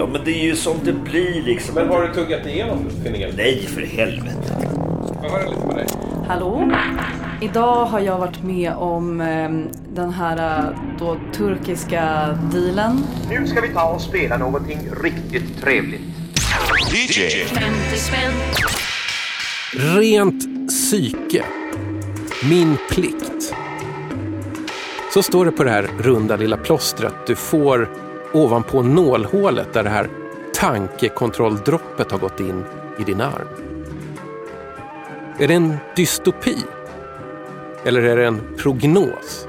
Ja, men det är ju som det blir liksom. Men har du tuggat igenom finalen? Nej, för helvete. Jag höra lite på dig. Hallå? Idag har jag varit med om eh, den här eh, då, turkiska dealen. Nu ska vi ta och spela någonting riktigt trevligt. DJ. Rent psyke. Min plikt. Så står det på det här runda lilla plåstret du får ovanpå nålhålet där det här tankekontrolldroppet har gått in i din arm. Är det en dystopi? Eller är det en prognos?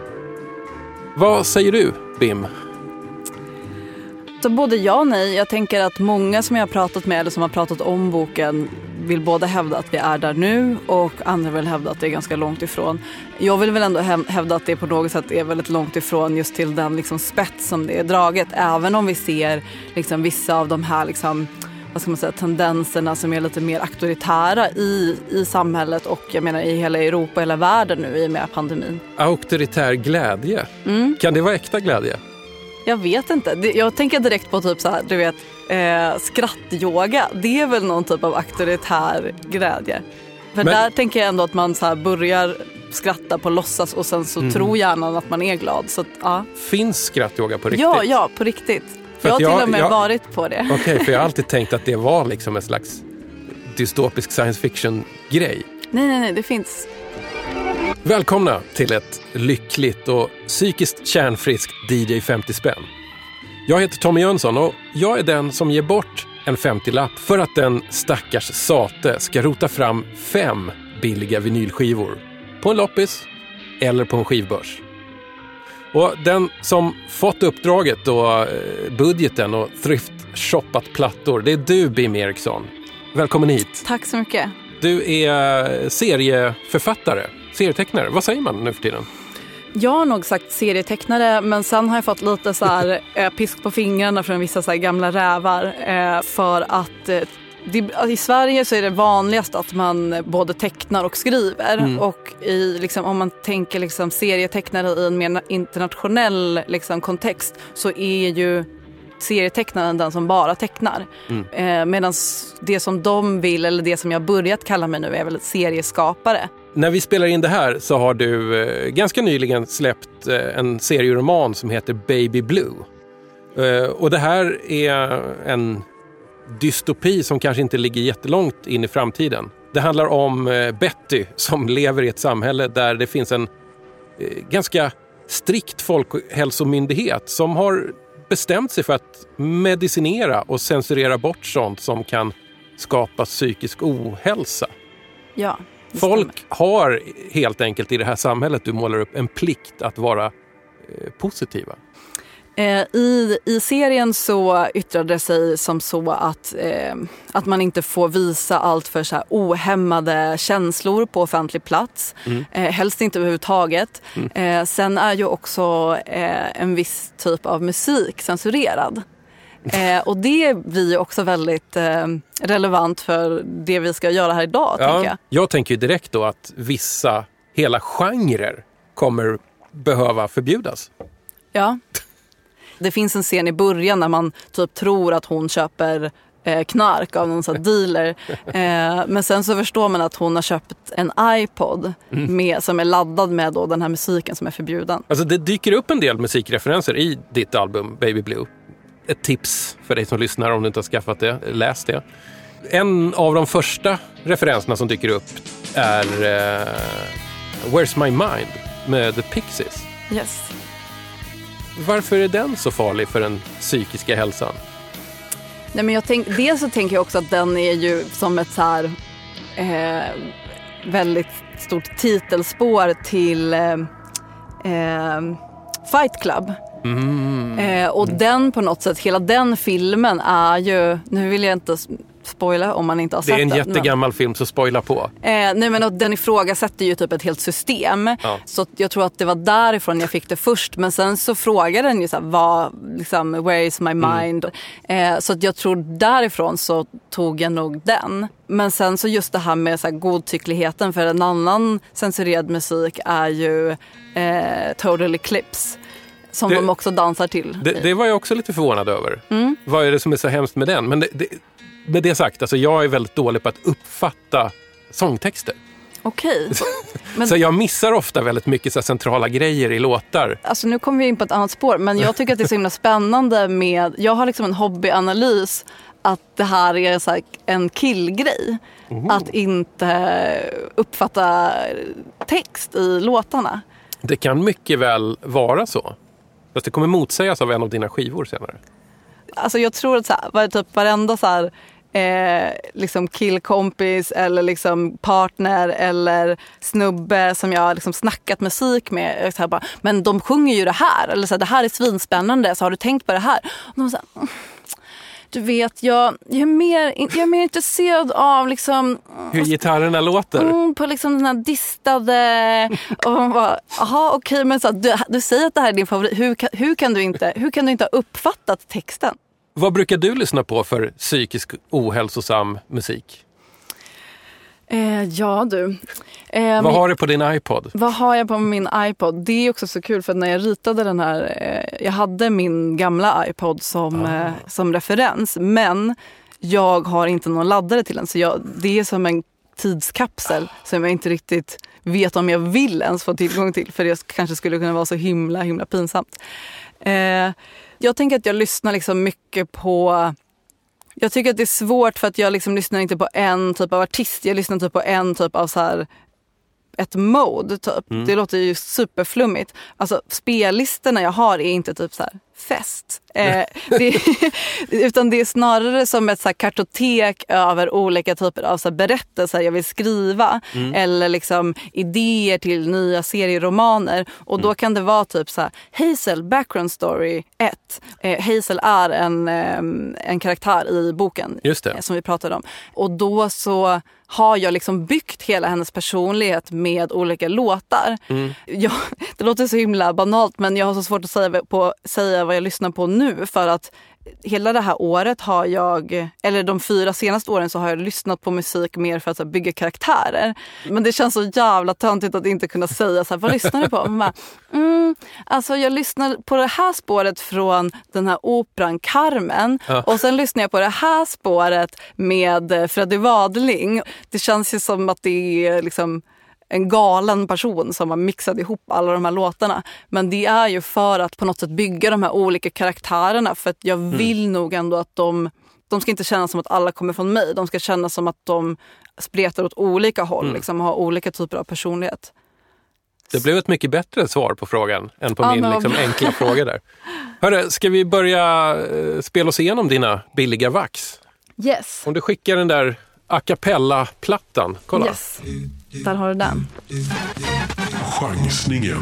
Vad säger du, Bim? Så både ja och nej. Jag tänker att många som jag har pratat med eller som har pratat om boken vill både hävda att vi är där nu och andra vill hävda att det är ganska långt ifrån. Jag vill väl ändå hävda att det på något sätt är väldigt långt ifrån just till den liksom spets som det är draget. Även om vi ser liksom vissa av de här liksom, vad ska man säga, tendenserna som är lite mer auktoritära i, i samhället och jag menar i hela Europa, hela världen nu i och med pandemin. Auktoritär glädje. Mm. Kan det vara äkta glädje? Jag vet inte. Jag tänker direkt på typ så här, du vet, eh, skrattyoga. Det är väl någon typ av auktoritär glädje. För Men- där tänker jag ändå att man så börjar skratta på låtsas och sen så Mhm. tror hjärnan att man är glad. Så att, ja. Finns skrattyoga på riktigt? ja, ja, på riktigt. För jag har att till jag- och med jag- varit på det. Okej, för jag har alltid tänkt att det var liksom en slags dystopisk science fiction-grej. Nej, nej, nej, det finns. Välkomna till ett lyckligt och psykiskt kärnfriskt DJ 50 spänn. Jag heter Tommy Jönsson och jag är den som ger bort en 50-lapp för att den stackars sate ska rota fram fem billiga vinylskivor på en loppis eller på en skivbörs. Och den som fått uppdraget och eh, budgeten och thrift-shoppat plattor, det är du Bim Eriksson. Välkommen hit. Tack så mycket. Du är serieförfattare, serietecknare. Vad säger man nu för tiden? Jag har nog sagt serietecknare men sen har jag fått lite så här, eh, pisk på fingrarna från vissa så gamla rävar eh, för att eh, det, alltså I Sverige så är det vanligast att man både tecknar och skriver. Och i, liksom, om man tänker liksom, serietecknare i en mer internationell liksom, kontext så är ju serietecknaren den som bara tecknar. Eh, Medan det som de vill, eller det som jag börjat kalla mig nu, är väl serieskapare. När vi spelar in det här så har du eh, ganska nyligen släppt eh, en serieroman som heter Baby Blue. Eh, och det här är en dystopi som kanske inte ligger jättelångt in i framtiden. Det handlar om eh, Betty som lever i ett samhälle där det finns en eh, ganska strikt folkhälsomyndighet som har bestämt sig för att medicinera och censurera bort sånt som kan skapa psykisk ohälsa. Ja. Folk har helt enkelt i det här samhället du målar upp en plikt att vara eh, positiva. Eh, I, I serien så yttrade det sig som så att, eh, att man inte får visa allt för så här ohämmade känslor på offentlig plats. Eh, helst inte överhuvudtaget. Eh, sen är ju också eh, en viss typ av musik censurerad. Eh, och det blir också väldigt eh, relevant för det vi ska göra här idag. tänker jag. jag tänker direkt då att vissa hela genrer kommer behöva förbjudas. Ja. Det finns en scen i början när man typ tror att hon köper eh, knark av någon sån dealer. Eh, men sen så förstår man att hon har köpt en iPod med, som är laddad med då den här musiken som är förbjuden. Alltså det dyker upp en del musikreferenser i ditt album Baby Blue. Ett tips för dig som lyssnar om du inte har skaffat det, läs det. En av de första referenserna som dyker upp är eh, Where's My Mind med The Pixies. Yes. Varför är den så farlig för den psykiska hälsan? Nej, men jag tänk, dels så tänker jag också att den är ju som ett så här, eh, väldigt stort titelspår till eh, eh, Fight Club. Eh, och den på något sätt, hela den filmen är ju, nu vill jag inte spoila om man inte har Det sett är en den. jättegammal film, så spoila på. Eh, nej men den ifrågasätter ju typ ett helt system. Ja. Så jag tror att det var därifrån jag fick det först. Men sen så frågade den ju så här, vad, liksom, where is my mind? Eh, så att jag tror därifrån så tog jag nog den. Men sen så just det här med så här godtyckligheten för en annan censurerad musik är ju eh, Total Eclipse. Som Det- de också dansar till. Det, det var jag också lite förvånad över. Mm. Vad är det som är så hemskt med den? Men det, det, med det sagt, alltså jag är väldigt dålig på att uppfatta sångtexter. Okej. Men- Så jag missar ofta väldigt mycket så centrala grejer i låtar. Alltså nu kommer vi in på ett annat spår, men jag tycker att det är så himla spännande med, jag har liksom en hobbyanalys att det här är så här en killgrej. Att inte uppfatta text i låtarna. Det kan mycket väl vara så. Fast det kommer motsägas av en av dina skivor senare. Alltså jag tror att så här, typ varenda så här, eh, liksom killkompis eller liksom partner eller snubbe som jag har liksom snackat musik med. Så här bara, men de sjunger ju det här. Eller så här, det här är svinspännande. Så har du tänkt på det här? Och de så här, mm du vet, jag, jag, är mer, jag är mer intresserad av liksom, Hur gitarrerna låter. mm, på liksom den här distade... Och man bara, jaha okej men så du, du säger att det här är din favorit. Hur, kan- hur, kan du inte, hur kan du inte ha uppfattat texten? Vad brukar du lyssna på för psykisk ohälsosam musik? Eh, ja du. Eh, Vad har du på din iPod? vad har jag på min iPod? Det är också så kul för när jag ritade den här, eh, jag hade min gamla iPod som, eh, som referens men jag har inte någon laddare till den så jag, det är som en tidskapsel som jag inte riktigt vet om jag vill ens få tillgång till för det kanske skulle kunna vara så himla himla pinsamt. Eh, jag tänker att jag lyssnar liksom mycket på jag tycker att det är svårt för att jag liksom lyssnar inte på en typ av artist. Jag lyssnar typ på en typ av så här ett mode typ. Det låter ju superflummigt. Alltså spellistorna jag har är inte typ så här fest. Eh, det, utan det är snarare som ett så här kartotek över olika typer av så här berättelser jag vill skriva. Eller liksom idéer till nya serieromaner. Och då kan det vara typ så här Hazel background story 1. Eh, Hazel är en, ehm, en karaktär i boken eh, som vi pratade om. Och då så har jag liksom byggt hela hennes personlighet med olika låtar. Jag, det låter så himla banalt men jag har så svårt att säga, på, säga vad jag lyssnar på nu för att hela det här året har jag, eller de fyra senaste åren så har jag lyssnat på musik mer för att här, bygga karaktärer. Men det känns så jävla töntigt att inte kunna säga så här, vad lyssnar du på? Man bara, mm, alltså jag lyssnar på det här spåret från den här operan Carmen och sen lyssnar jag på det här spåret med Freddie Wadling. Det känns ju som att det är liksom en galen person som har mixat ihop alla de här låtarna. Men det är ju för att på något sätt bygga de här olika karaktärerna för att jag vill nog ändå att de de ska inte kännas som att alla kommer från mig. De ska kännas som att de spretar åt olika håll, liksom, har olika typer av personlighet. Det blev ett mycket bättre svar på frågan än på Ja, min liksom, enkla fråga där. Hörru, ska vi börja eh, spela oss igenom dina billiga vax? Yes. Om du skickar den där a cappella-plattan. Kolla. yes. Där har du den. Chansningen.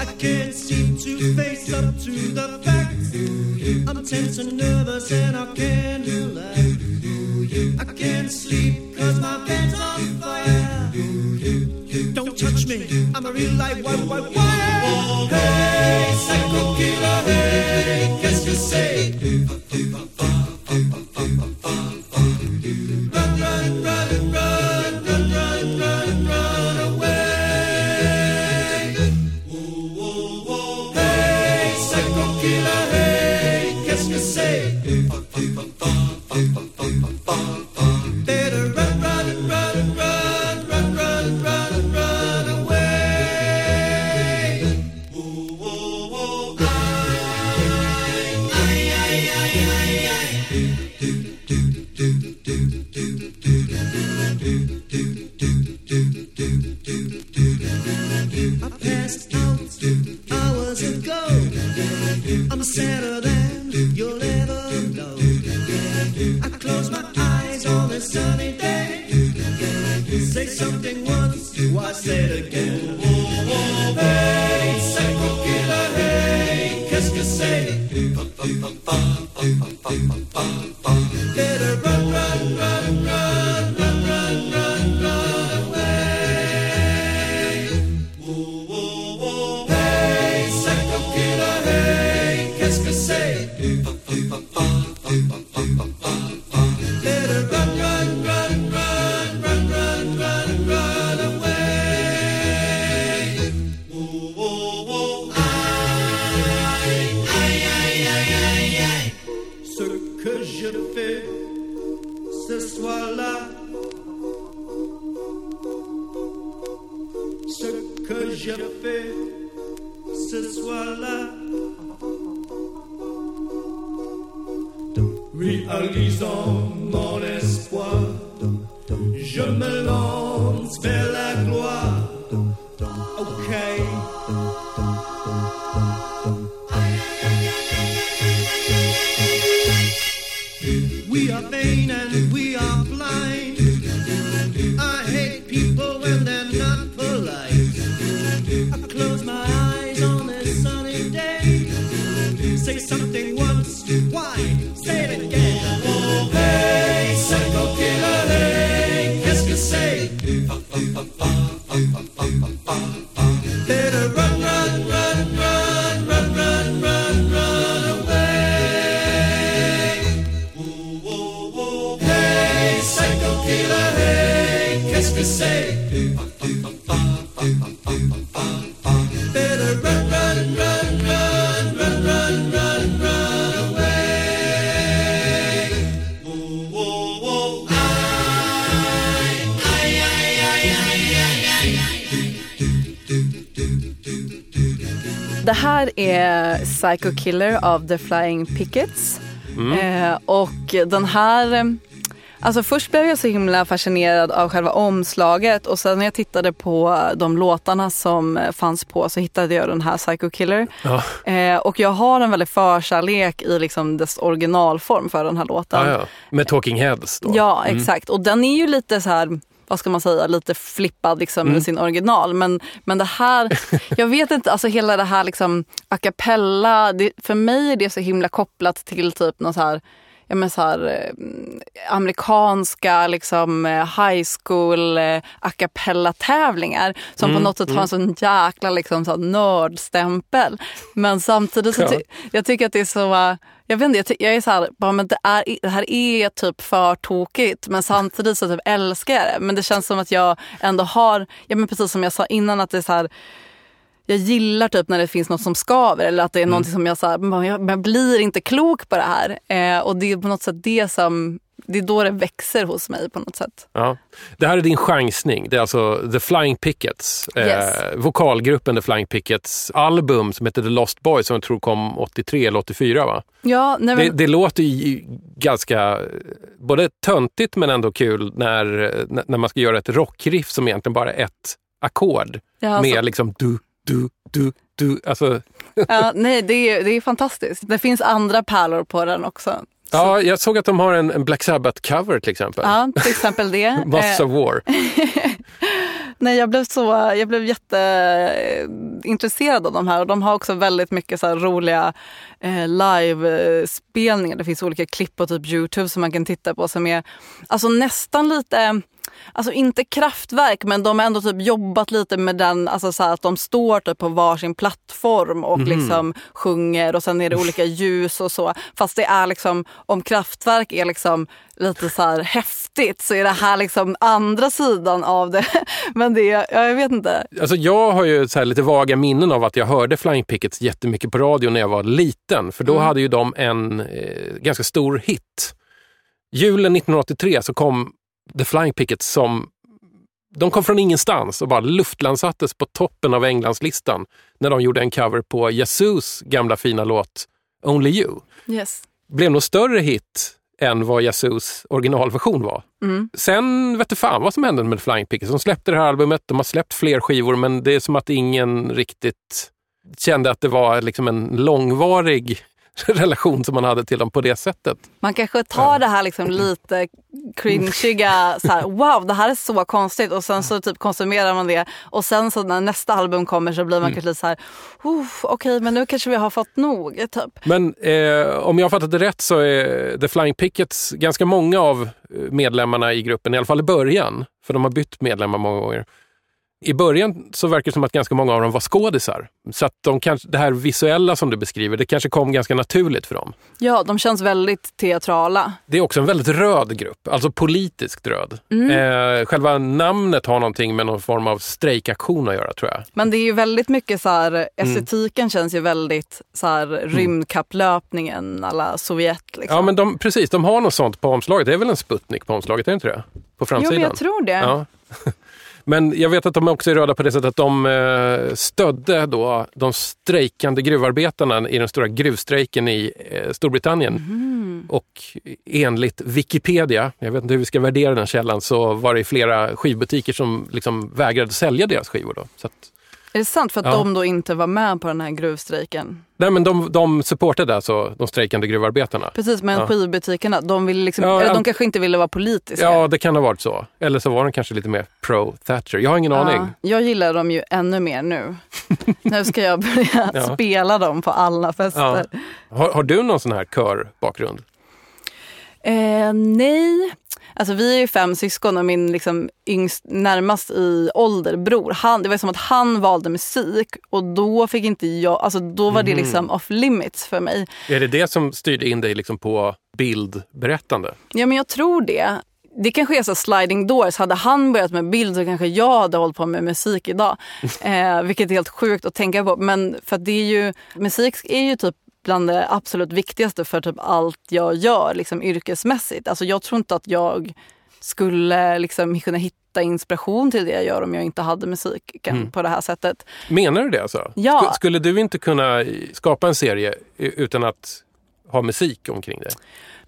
I can't seem to face up to the facts. I'm tense and nervous cause my bed's on fire. Don't touch me, I'm a real life wild, wild wire. Hey, psycho killer, hey, qu'est-ce que c'est? Psycho Killer av The Flying Pickets. Eh, och den här... eh, Alltså först blev jag så himla fascinerad av själva omslaget och sen när jag tittade på de låtarna som eh, fanns på så hittade jag den här Psycho Killer. Ja. Eh, och jag har en väldigt förkärlek i liksom dess originalform för den här låten. Ja, ja. Med Talking Heads då. Ja, exakt. Och den är ju lite så här, vad ska man säga, lite flippad liksom med sin original. Men, men det här, jag vet inte, alltså hela det här liksom a cappella, det, för mig är det så himla kopplat till typ någon så här Ja, men så här, eh, amerikanska liksom, eh, high school eh, a cappella tävlingar som på något sätt har en sån jäkla liksom, så här, nördstämpel. Men samtidigt så ty- jag tycker att det är så eh, jag vet inte, jag, jag är så här, bara, men det, är, det här är typ för tokigt men samtidigt så typ älskar jag det. Men det känns som att jag ändå har, ja men precis som jag sa innan att det är så här jag gillar typ när det finns något som skaver eller att det är Mm. någonting som jag, så här, jag, jag blir inte klok på det här. Eh, och det är på något sätt det som, det är då det växer hos mig på något sätt. Ja. Det här är din chansning. Det är alltså The Flying Pickets. Yes. Eh, vokalgruppen The Flying Pickets album som heter The Lost Boys som jag tror kom 83 eller 84 va? Ja, nej, men, Det, det låter ju ganska eh, både töntigt men ändå kul när, eh, när- man ska göra ett rockriff som egentligen bara är ett ackord. Ja, alltså- med liksom du, du, du, du. Alltså, ja, nej det, är, det är fantastiskt. Det finns andra pärlor på den också. Ja, jag såg att de har en, en Black Sabbath-cover till exempel. Ja, till exempel det. Eh, of War. Nej, jag blev, så, jag blev jätteintresserad av de här och de har också väldigt mycket så roliga eh, live-spelningar. Det finns olika klipp på typ Youtube som man kan titta på som är alltså nästan lite Alltså inte kraftverk men de har ändå typ jobbat lite med den, alltså så att de står typ på varsin plattform och liksom sjunger och sen är det olika ljus och så. Fast det är liksom, om kraftverk är liksom lite så här häftigt så är det här liksom andra sidan av det. Men det, ja, jag vet inte. Alltså jag har ju så lite vaga minnen av att jag hörde Flying Pickets jättemycket på radio när jag var liten. För då Mm. hade ju de en eh, ganska stor hit. Julen 1983 så kom The Flying Pickets som... De kom från ingenstans och bara luftlandsattes på toppen av Englandslistan när de gjorde en cover på Yazoos gamla fina låt Only You. Yes. Blev nog större hit än vad Yazoos originalversion var. Mm. Sen vet du fan vad som hände med Flying Pickets. De släppte det här albumet, de har släppt fler skivor men det är som att ingen riktigt kände att det var liksom en långvarig relation som man hade till dem på det sättet. Man kanske tar det här liksom lite cringiga, så här, wow det här är så konstigt och sen så typ konsumerar man det och sen så när nästa album kommer så blir man kanske lite så här, "Uff, okej men nu kanske vi har fått nog. Typ. Men eh, om jag har fattat det rätt så är The Flying Pickets ganska många av eh, medlemmarna i gruppen, i alla fall i början, för de har bytt medlemmar många gånger. I början så verkar det som att ganska många av dem var skådisar. Så att de kanske, det här visuella som du beskriver, det kanske kom ganska naturligt för dem. Ja de känns väldigt teatrala. Det är också en väldigt röd grupp, alltså politiskt röd. Eh, själva namnet har någonting med någon form av strejkaktion att göra tror jag. Men det är ju väldigt mycket så här, estetiken känns ju väldigt så här rymdkapplöpningen alla Sovjet. Liksom. Ja men de, precis, de har något sånt på omslaget. Det är väl en Sputnik på omslaget, är det inte det? På jo framsidan. men jag tror det. Ja. Men jag vet att de också är röda på det sättet att de eh, stödde då de strejkande gruvarbetarna i den stora gruvstrejken i eh, Storbritannien. Mhm. Och enligt Wikipedia, jag vet inte hur vi ska värdera den källan, så var det flera skivbutiker som liksom vägrade sälja deras skivor. Då. Så Är det sant för att Ja. de då inte var med på den här gruvstrejken? nej, men de, de supportade alltså de strejkande gruvarbetarna. Precis, men Ja. skivbutikerna, de, vill liksom, Ja, eller de ja. kanske inte ville vara politiska. Ja, det kan ha varit så. Eller så var de kanske lite mer pro-Thatcher. Jag har ingen aning. Ja, jag gillar dem ju ännu mer nu. nu ska jag börja Ja. spela dem på alla fester. Har, har du någon sån här körbakgrund? Eh, nej, alltså vi är ju fem syskon och min liksom yngst, närmast i ålder bror, han, det var som att han valde musik och då fick inte jag, alltså då var det Mhm. liksom off limits för mig. Är det det som styrde in dig liksom på bildberättande? Ja men jag tror det. Det kanske är så sliding doors. Hade han börjat med bild så kanske jag hade hållit på med musik idag. Eh, vilket är helt sjukt att tänka på. Men för det är ju, musik är ju typ bland det absolut viktigaste för typ allt jag gör liksom yrkesmässigt. Alltså jag tror inte att jag skulle liksom kunna hitta inspiration till det jag gör om jag inte hade musiken Mm. på det här sättet. Menar du det alltså? Ja. Sk- Skulle du inte kunna skapa en serie utan att ha musik omkring det?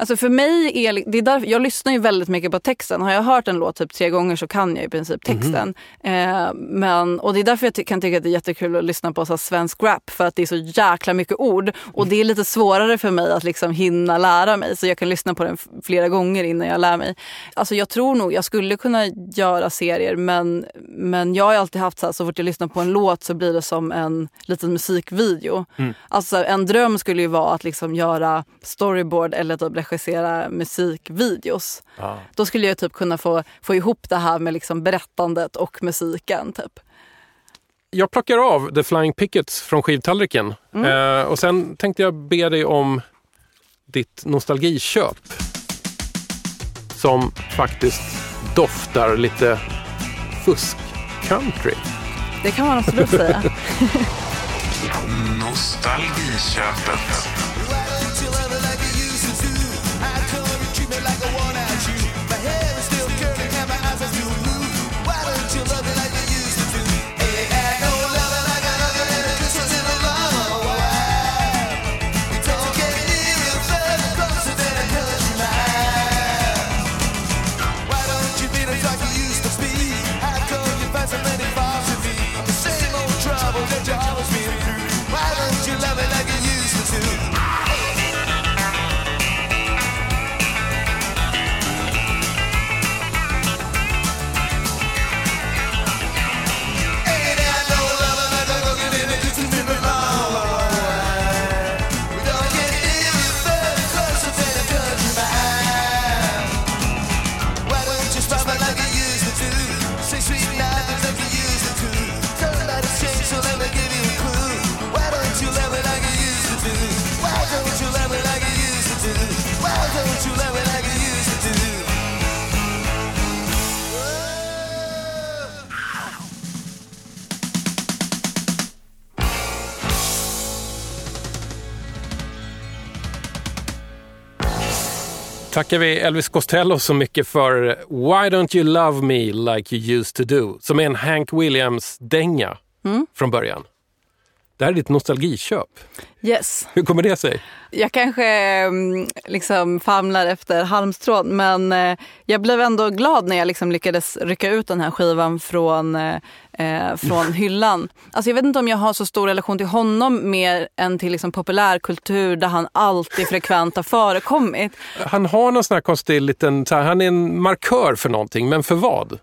Alltså för mig är det är därför, jag lyssnar ju väldigt mycket på texten. Har jag hört en låt typ tre gånger så kan jag i princip texten. Eh, men, och det är därför jag ty- kan tycka att det är jättekul att lyssna på så svensk rap. För att det är så jäkla mycket ord. Och det är lite svårare för mig att liksom hinna lära mig. Så jag kan lyssna på den flera gånger innan jag lär mig. Alltså jag tror nog jag skulle kunna göra serier men, men jag har alltid haft så här, så fort jag lyssnar på en låt så blir det som en liten musikvideo. Alltså en dröm skulle ju vara att liksom göra storyboard eller typ regissera musikvideos. Då skulle jag typ kunna få, få ihop det här med liksom berättandet och musiken. Typ. Jag plockar av The Flying Pickets från skivtallriken. Eh, och sen tänkte jag be dig om ditt nostalgiköp. Som faktiskt doftar lite fusk-country. Det kan man absolut säga. Nostalgiköpet. Tackar vi Elvis Costello så mycket för Why Don't You Love Me Like You Used To Do. Som är en Hank Williams-dänga från början. Det här är ditt nostalgiköp. Yes. Hur kommer det sig? Jag kanske mm, liksom famlar efter halmstrån men eh, jag blev ändå glad när jag liksom lyckades rycka ut den här skivan från, eh, eh, från hyllan. Alltså jag vet inte om jag har så stor relation till honom mer än till liksom populärkultur där han alltid frekvent har förekommit. Han har någon sån här konstig liten, han är en markör för någonting, men för vad?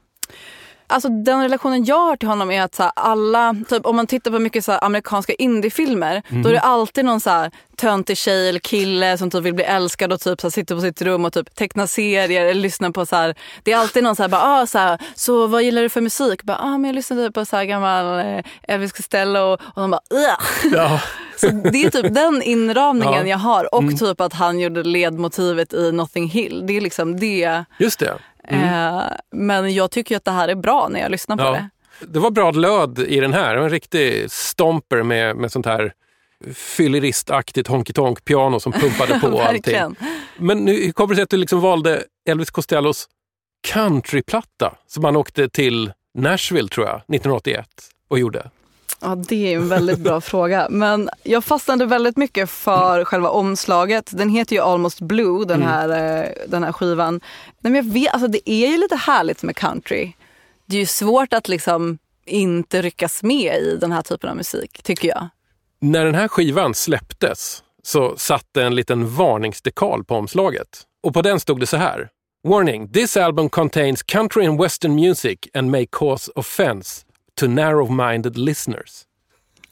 Alltså den relationen jag har till honom är att så här, alla, typ, om man tittar på mycket så här, amerikanska indiefilmer, då är det alltid någon så här töntig tjej eller kille som typ vill bli älskad och typ så här, sitter på sitt rum och typ tecknar serier eller lyssnar på så här. Det är alltid någon så här, bara, ah, så, här så vad gillar du för musik? Bara, ah, men jag lyssnar typ på så här gammal eh, Elvis Costello och, och de bara Ugh! Ja. Så det är typ den inramningen Ja. jag har och typ att han gjorde ledmotivet i Notting Hill. Det är liksom det. Just det. Eh, men jag tycker att det här är bra när jag lyssnar på Ja. det. Det var bra löd i den här. En riktig stomper med, med sånt här fylleristaktigt honky-tonk-piano som pumpade på allting. Men nu hur kommer det sig att du liksom valde Elvis Costellos countryplatta som han åkte till Nashville tror jag, 1981 och gjorde? Ja, det är en väldigt bra fråga. Men jag fastnade väldigt mycket för själva omslaget. Den heter ju Almost Blue, den här, eh, den här skivan. Nej, men jag vet, alltså, det är ju lite härligt med country. Det är ju svårt att liksom inte ryckas med i den här typen av musik, tycker jag. När den här skivan släpptes så satte en liten varningsdekal på omslaget. Och på den stod det så här. Warning, this album contains country and western music and may cause offense to narrow-minded listeners.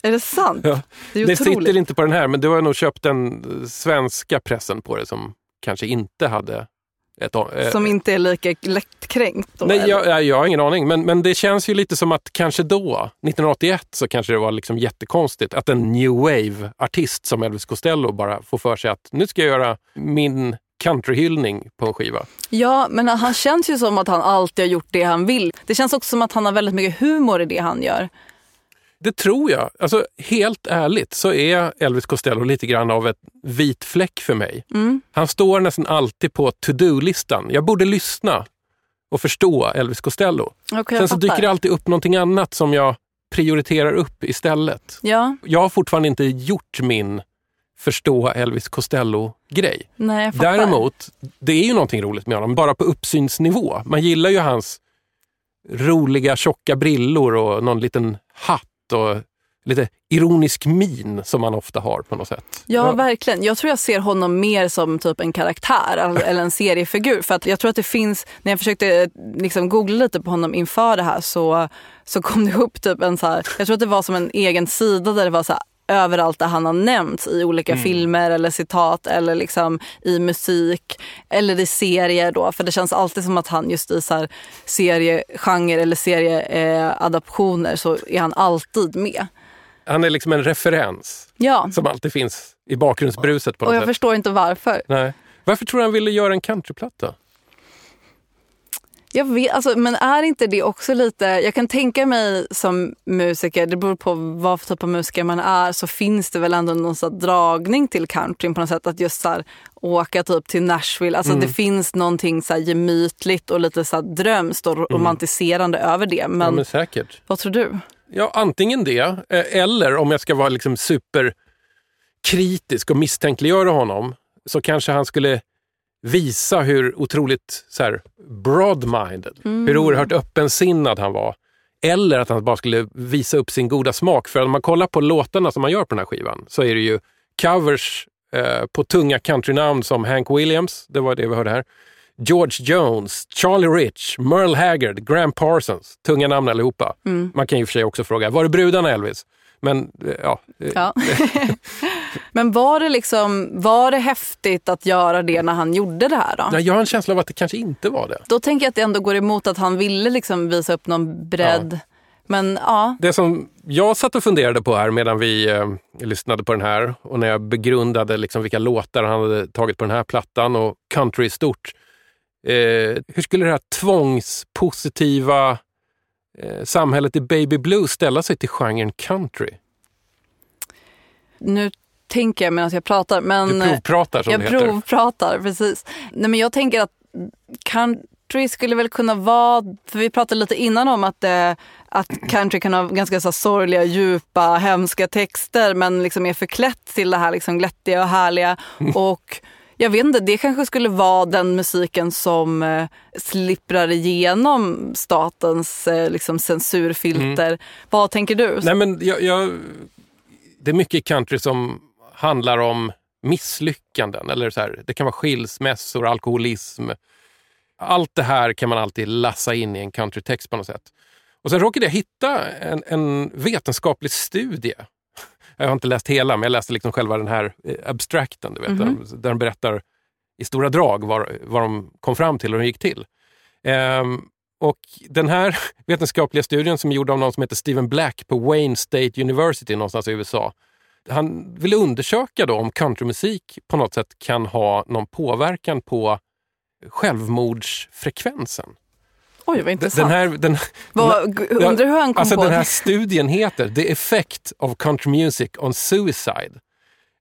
Är det sant? Ja. Det är Det sitter inte på den här, men du har nog köpt den svenska pressen på det som kanske inte hade ett... eh, Som inte är lika lättkränkt. Då, Nej, jag, jag har ingen aning, men, men det känns ju lite som att kanske då, 1981, så kanske det var liksom jättekonstigt att en new wave-artist som Elvis Costello bara får för sig att nu ska jag göra min countryhyllning på en skiva. Ja, men han känns ju som att han alltid har gjort det han vill. Det känns också som att han har väldigt mycket humor i det han gör. Det tror jag. Alltså, helt ärligt så är Elvis Costello lite grann av ett vit fläck för mig. Han står nästan alltid på to-do-listan. Jag borde lyssna och förstå Elvis Costello. Okay, Sen så dyker det alltid upp någonting annat som jag prioriterar upp istället. Ja, Jag har fortfarande inte gjort min förstå Elvis Costello-grej. Däremot, det är ju någonting roligt med honom, bara på uppsynsnivå. Man gillar ju hans roliga tjocka brillor och någon liten hatt och lite ironisk min som man ofta har på något sätt. Ja, verkligen. Jag tror jag ser honom mer som typ en karaktär eller eller en seriefigur. För att jag tror att det finns, när jag försökte eh, liksom googla lite på honom inför det här så, så kom det upp typ en så här, jag tror att det var som en egen sida där det var så här överallt där han har nämnts i olika filmer eller citat eller liksom i musik eller i serier då. För det känns alltid som att han just i så här seriegenre eller serieadaptioner så är han alltid med. Han är liksom en referens Ja, som alltid finns i bakgrundsbruset på och något jag sätt. förstår inte varför. Nej. Varför tror du han ville göra en countryplatta? Jag vet, alltså, men är inte det också lite... Jag kan tänka mig som musiker, det beror på vad för typ av musiker man är, så finns det väl ändå någon sån här dragning till countryn på något sätt. Att just så här, åka typ till Nashville. Alltså det finns någonting så här gemytligt och lite så här drömskt och romantiserande över det. Men, Ja, men säkert. vad tror du? Ja, antingen det, eh, eller om jag ska vara liksom superkritisk och misstänkliggöra honom, så kanske han skulle visa hur otroligt så här, broad-minded, hur oerhört öppensinnad han var. Eller att han bara skulle visa upp sin goda smak. För om man kollar på låtarna som man gör på den här skivan så är det ju covers eh, på tunga countrynamn som Hank Williams, det var det vi hörde här. George Jones, Charlie Rich, Merle Haggard, Graham Parsons. Tunga namn allihopa. Man kan ju för sig också fråga, var är brudarna Elvis? Men eh, ja, Ja. men var det, liksom, var det häftigt att göra det när han gjorde det här? Då? nej, jag har en känsla av att det kanske inte var det. Då tänker jag att det ändå går emot att han ville liksom visa upp någon bredd. Men ja, Det som jag satt och funderade på här medan vi eh, lyssnade på den här och när jag begrundade liksom vilka låtar han hade tagit på den här plattan och country i stort. Eh, hur skulle det här tvångspositiva samhället i Baby Blue ställa sig till genren country? nu tänker jag medan jag pratar. Men, Du provpratar som jag det heter. provpratar, precis. Nej, men jag tänker att country skulle väl kunna vara, för vi pratade lite innan om att, eh, att country kan ha ganska så sorgliga, djupa, hemska texter men liksom är förklätt till det här liksom, glättiga och härliga. Och jag vet inte, det kanske skulle vara den musiken som eh, slipprar igenom statens eh, liksom, censurfilter. Vad tänker du? Nej, men jag, jag, det är mycket country som handlar om misslyckanden. Eller så här, det kan vara skilsmässor, alkoholism. Allt det här kan man alltid lassa in i en countrytext på något sätt. Och sen råkade jag hitta en, en vetenskaplig studie. Jag har inte läst hela, men jag läste liksom själva den här eh, abstrakten, du vet, där, de, där de berättar i stora drag vad, vad de kom fram till och hur det gick till. Ehm, och den här vetenskapliga studien som är gjord av någon som heter Stephen Black på Wayne State University någonstans i USA. Han ville undersöka då om countrymusik på något sätt kan ha någon påverkan på självmordsfrekvensen. Oj, vad intressant. Den här, den, Vad- undrar hur han kom alltså på Den här studien heter The Effect of Country Music on Suicide.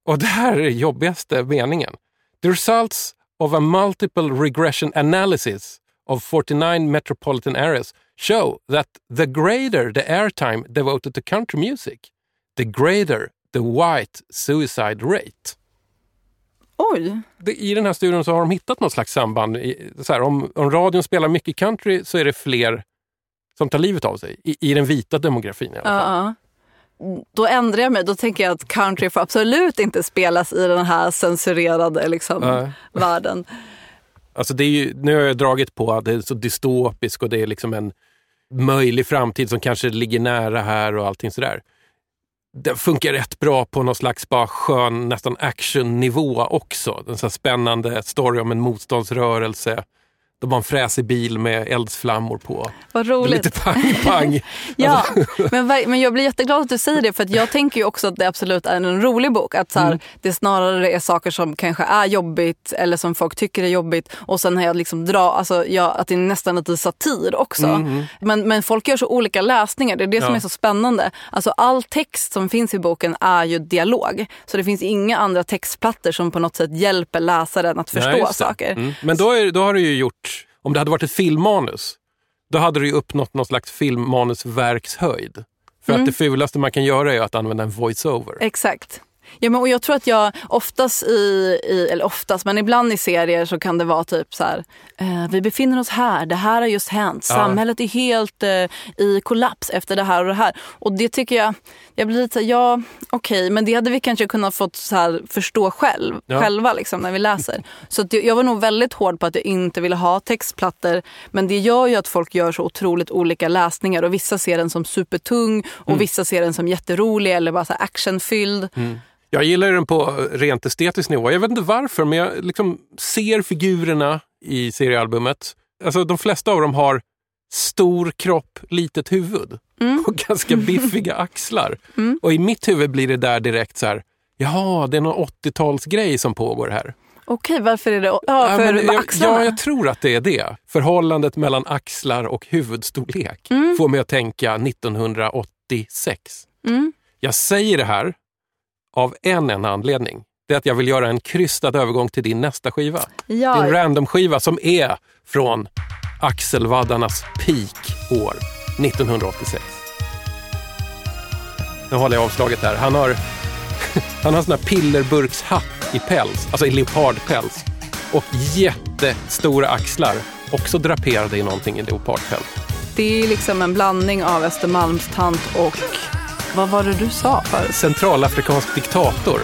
Och det här är den jobbigaste meningen. The results of a multiple regression analysis of 49 metropolitan areas show that the greater the airtime devoted to country music, the greater the white suicide rate. Oj, I den här studien så har de hittat något slags samband. I, så här, om, om radion spelar mycket country så är det fler som tar livet av sig. I, i den vita demografin i alla fall. ja. ja. Då ändrar jag mig. Då tänker jag att country får absolut inte spelas i den här censurerade liksom, Nej. världen. Alltså det är ju, nu har jag dragit på att det är så dystopiskt och det är liksom en möjlig framtid som kanske ligger nära här och allting sådär. Den funkar rätt bra på någon slags bara skön, nästan actionnivå också. En sån här spännande story om en motståndsrörelse. De har en fräsig bil med eldsflammor på. Vad roligt. lite pang-pang. Ja, men, ver- men jag blir jätteglad att du säger det för att jag tänker ju också att det absolut är en rolig bok. Att så här, Det snarare är saker som kanske är jobbigt eller som folk tycker är jobbigt och sen har jag liksom dra, alltså jag, att det är nästan lite satir också. Men, men folk gör så olika läsningar, det är det som Ja. är så spännande. Alltså all text som finns i boken är ju dialog. Så det finns inga andra textplattor som på något sätt hjälper läsaren att förstå Nej, saker. Mm. Men då, är, då har du ju gjort, om det hade varit ett filmmanus, då hade du ju uppnått någon slags filmmanusverkshöjd. För Mm. att det fulaste man kan göra är att använda en voice-over. Exakt. Ja, men, och jag tror att jag oftast i, i, eller oftast, men ibland i serier så kan det vara typ så här, eh, vi befinner oss här, det här har just hänt, Ja. samhället är helt eh, i kollaps efter det här och det här. Och det tycker jag, jag blir lite så här, ja okej, men det hade vi kanske kunnat fått så här, förstå själv, Ja. själva liksom, när vi läser. Så att jag var nog väldigt hård på att jag inte ville ha textplattor, men det gör ju att folk gör så otroligt olika läsningar och vissa ser den som supertung och Mm. vissa ser den som jätterolig eller bara så actionfylld. Jag gillar den på rent estetisk nivå. Jag vet inte varför, men jag liksom ser figurerna i seriealbumet. Alltså, de flesta av dem har stor kropp, litet huvud och ganska biffiga axlar. Och i mitt huvud blir det där direkt så här, jaha, det är någon 80-talsgrej som pågår här. Okej, varför är det... Ja, Ja, för jag, axlarna? ja, jag tror att det är det. Förhållandet mellan axlar och huvudstorlek Mm. får mig att tänka 1986. Jag säger det här av en enda anledning. Det är att jag vill göra en krystad övergång till din nästa skiva. Ja, Din random-skiva som är från axelvaddarnas peak år 1986. Nu håller jag avslaget här. Han har, han har sån här pillerburkshatt i päls, alltså i leopardpäls. Och jättestora axlar, också draperade i någonting i leopardpäls. det är liksom en blandning av Östermalmstant och... Vad var det du sa förut? Centralafrikansk diktator.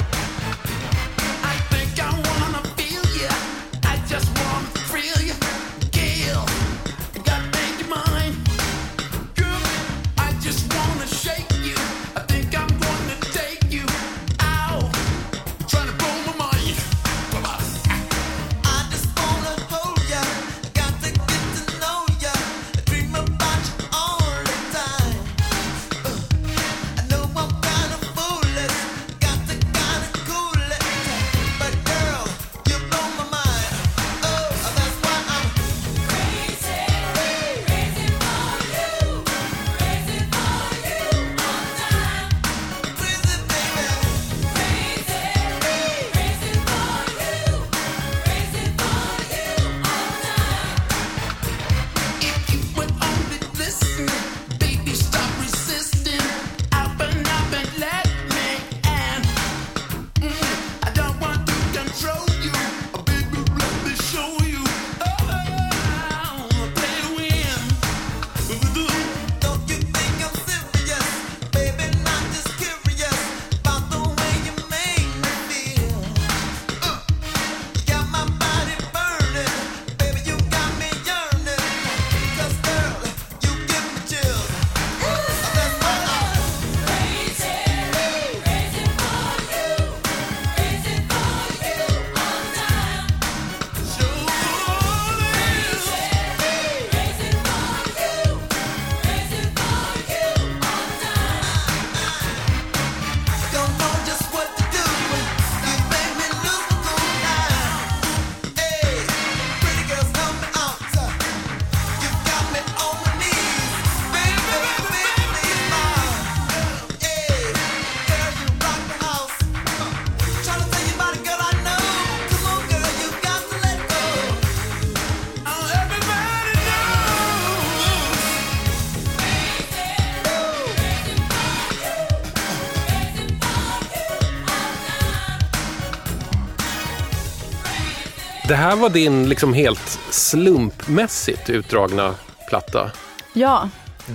Det här var din liksom helt slumpmässigt utdragna platta. Ja,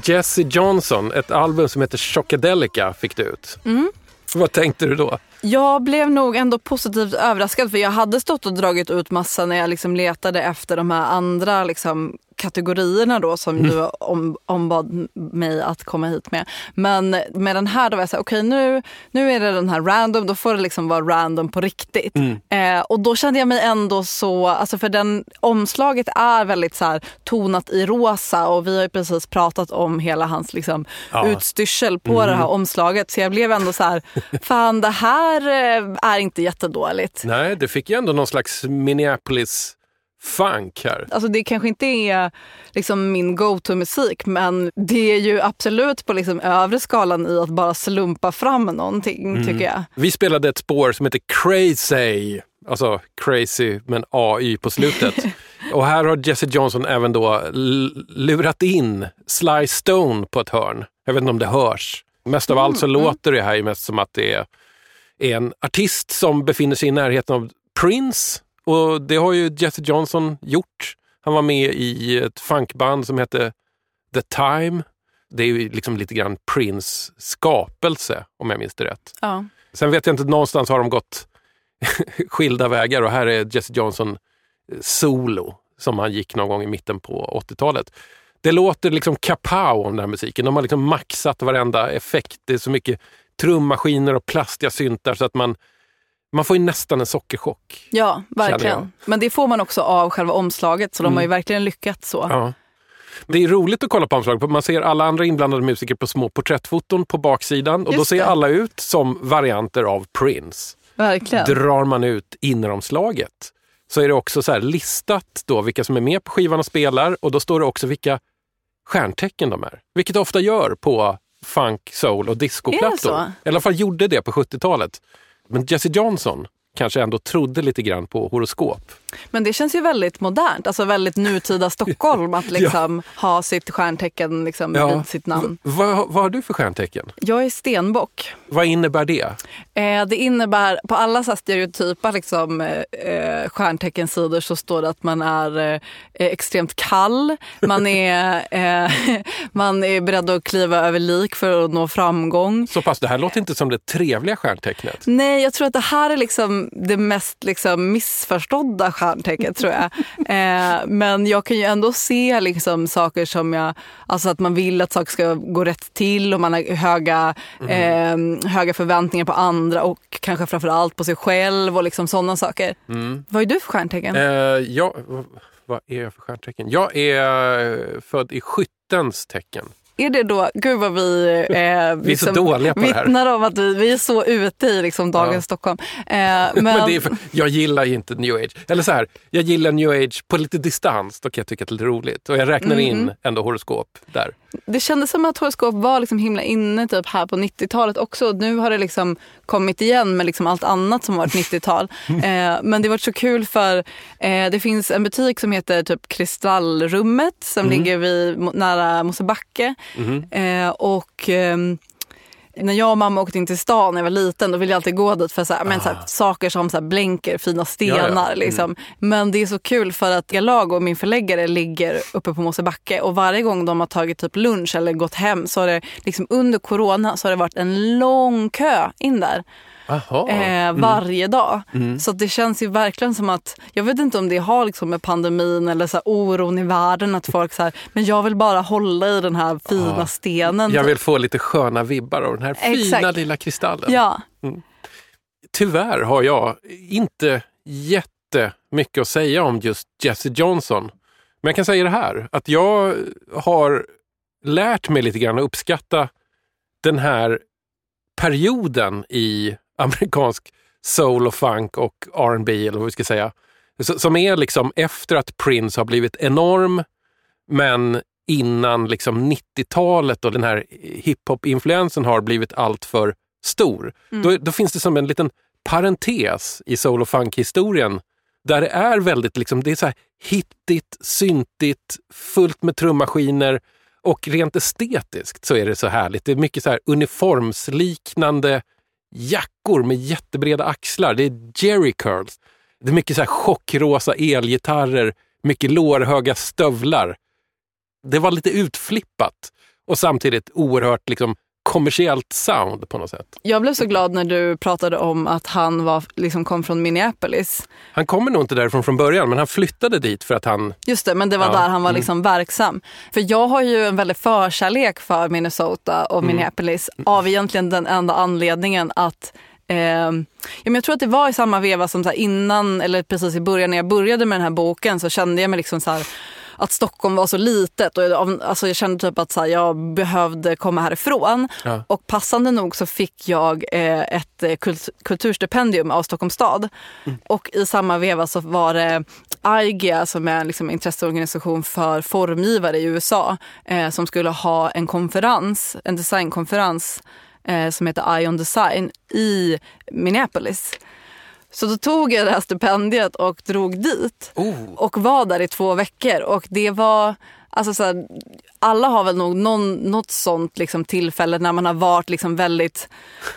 Jesse Johnson, ett album som heter Chockadelica fick du ut. Vad tänkte du då? Jag blev nog ändå positivt överraskad för jag hade stått och dragit ut massa när jag liksom letade efter de här andra liksom kategorierna då som du om, ombad mig att komma hit med. Men med den här då var jag såhär, okej nu, nu är det den här random, då får det liksom vara random på riktigt. Eh, och då kände jag mig ändå så, alltså för den omslaget är väldigt så här tonat i rosa och vi har ju precis pratat om hela hans liksom Ja. utstyrsel på det här omslaget. Så jag blev ändå så här, fan det här eh, är inte jättedåligt. Nej, det fick ju ändå någon slags Minneapolis funk här. Alltså det kanske inte är liksom min go-to-musik men det är ju absolut på liksom övre skalan i att bara slumpa fram någonting tycker jag. Vi spelade ett spår som heter Crazy. Alltså crazy med en AI på slutet. Och här har Jesse Johnson även då lurat in Sly Stone på ett hörn. Jag vet inte om det hörs. Mest av allt så låter det här ju mest som att det är en artist som befinner sig i närheten av Prince. Och det har ju Jesse Johnson gjort. Han var med i ett funkband som hette The Time. Det är ju liksom lite grann Prince skapelse om jag minns det rätt. Ja. Sen vet jag inte, någonstans har de gått skilda vägar och här är Jesse Johnson eh, solo som han gick någon gång i mitten på 80-talet. Det låter liksom kapow om den här musiken. De har liksom maxat varenda effekt. Det är så mycket trummaskiner och plastiga syntar så att man, man får ju nästan en sockerchock. Ja, verkligen. Men det får man också av själva omslaget så de har ju verkligen lyckats så. Ja. Det är roligt att kolla på omslaget. Man ser alla andra inblandade musiker på små porträttfoton på baksidan och då Just ser det. alla ut som varianter av Prince. Verkligen. Drar man ut inneromslaget så är det också så listat då vilka som är med på skivan och spelar och då står det också vilka stjärntecken de är. Vilket det ofta gör på funk, soul och discoplattor. I alla fall gjorde det på 70-talet. Men Jesse Johnson kanske ändå trodde lite grann på horoskop. Men det känns ju väldigt modernt, alltså väldigt nutida Stockholm att liksom ha sitt stjärntecken liksom vid sitt namn. V- vad, vad har du för stjärntecken? Jag är stenbock. Vad innebär det? Eh, det innebär, på alla så stereotypa liksom, eh, stjärnteckensidor så står det att man är eh, extremt kall, man är, eh, man är beredd att kliva över lik för att nå framgång. Så pass, det här låter inte som det trevliga stjärntecknet. Nej, jag tror att det här är liksom det mest liksom missförstådda stjärntecknet tror jag. Eh, men jag kan ju ändå se liksom saker som jag, alltså att man vill att saker ska gå rätt till och man har höga, eh, höga förväntningar på andra och kanske framförallt på sig själv och liksom sådana saker. Vad är du för stjärntecken? Eh, jag, vad, vad är jag för stjärntecken? Jag är eh, född i skyttens tecken. Är det då, gud vad vi, eh, Vi är så dåliga på det här. vittnar om att vi, vi är så ute i liksom dagens Ja. Stockholm. Eh, men, Men det är för, jag gillar ju inte new age. Eller så här, jag gillar new age på lite distans. Då kan jag tycka att det är lite roligt. Och jag räknar Mm. in ändå horoskop där. Det kändes som att horoskop var liksom himla inne typ här på 90-talet också. Nu har det liksom kommit igen med liksom allt annat som varit 90-tal. Eh, men det var så kul för eh, det finns en butik som heter typ Kristallrummet som ligger vid, nära Mosebacke. Eh, och ehm, när jag och mamma åkte in till stan när jag var liten då ville jag alltid gå dit för så här, men så här, saker som så här blänker, fina stenar. Ja, ja. Mm. Liksom. Men det är så kul för att jag och min förläggare ligger uppe på Mosebacke och varje gång de har tagit typ lunch eller gått hem så har det liksom under corona så har det varit en lång kö in där. Eh, varje dag. Så att det känns ju verkligen som att, jag vet inte om det har liksom med pandemin eller så här oron i världen att folk så här, men jag vill bara hålla i den här fina stenen. Jag vill få lite sköna vibbar av den här fina Exakt. lilla kristallen. Ja, Tyvärr har jag inte jättemycket att säga om just Jesse Johnson. Men jag kan säga det här, att jag har lärt mig lite grann att uppskatta den här perioden i amerikansk soul och funk och R&B eller vad vi ska säga. Som är liksom efter att Prince har blivit enorm, men innan liksom 90-talet och den här hiphop-influensen har blivit allt för stor. Då, då finns det som en liten parentes i soul och funk-historien där det är väldigt liksom, det är så här hittigt, syntigt, fullt med trummaskiner och rent estetiskt så är det så härligt. Det är mycket så här uniformsliknande jackor med jättebreda axlar. Det är jerry curls. Det är mycket så här chockrosa elgitarrer, mycket lårhöga stövlar. Det var lite utflippat och samtidigt oerhört liksom, kommersiellt sound på något sätt. Jag blev så glad när du pratade om att han var, liksom kom från Minneapolis. Han kommer nog inte därifrån från början, men han flyttade dit för att han... Just det, men det var Ja, där han var liksom verksam. För jag har ju en väldigt förkärlek för Minnesota och Minneapolis av egentligen den enda anledningen att eh, ja, men jag tror att det var i samma veva som så innan, eller precis i början när jag började med den här boken så kände jag mig liksom så här att Stockholm var så litet och jag, alltså jag kände typ att så här, jag behövde komma härifrån. Ja. Och passande nog så fick jag eh, ett eh, kult- kulturstipendium av Stockholms stad. Och i samma veva så var det IGA som är liksom en intresseorganisation för formgivare i USA eh, som skulle ha en konferens, en designkonferens eh, som heter Eye on Design i Minneapolis. Så då tog jag det här stipendiet och drog dit och var där i två veckor. Och det var, alltså så här, alla har väl nog någon, något sånt liksom tillfälle när man har varit liksom väldigt,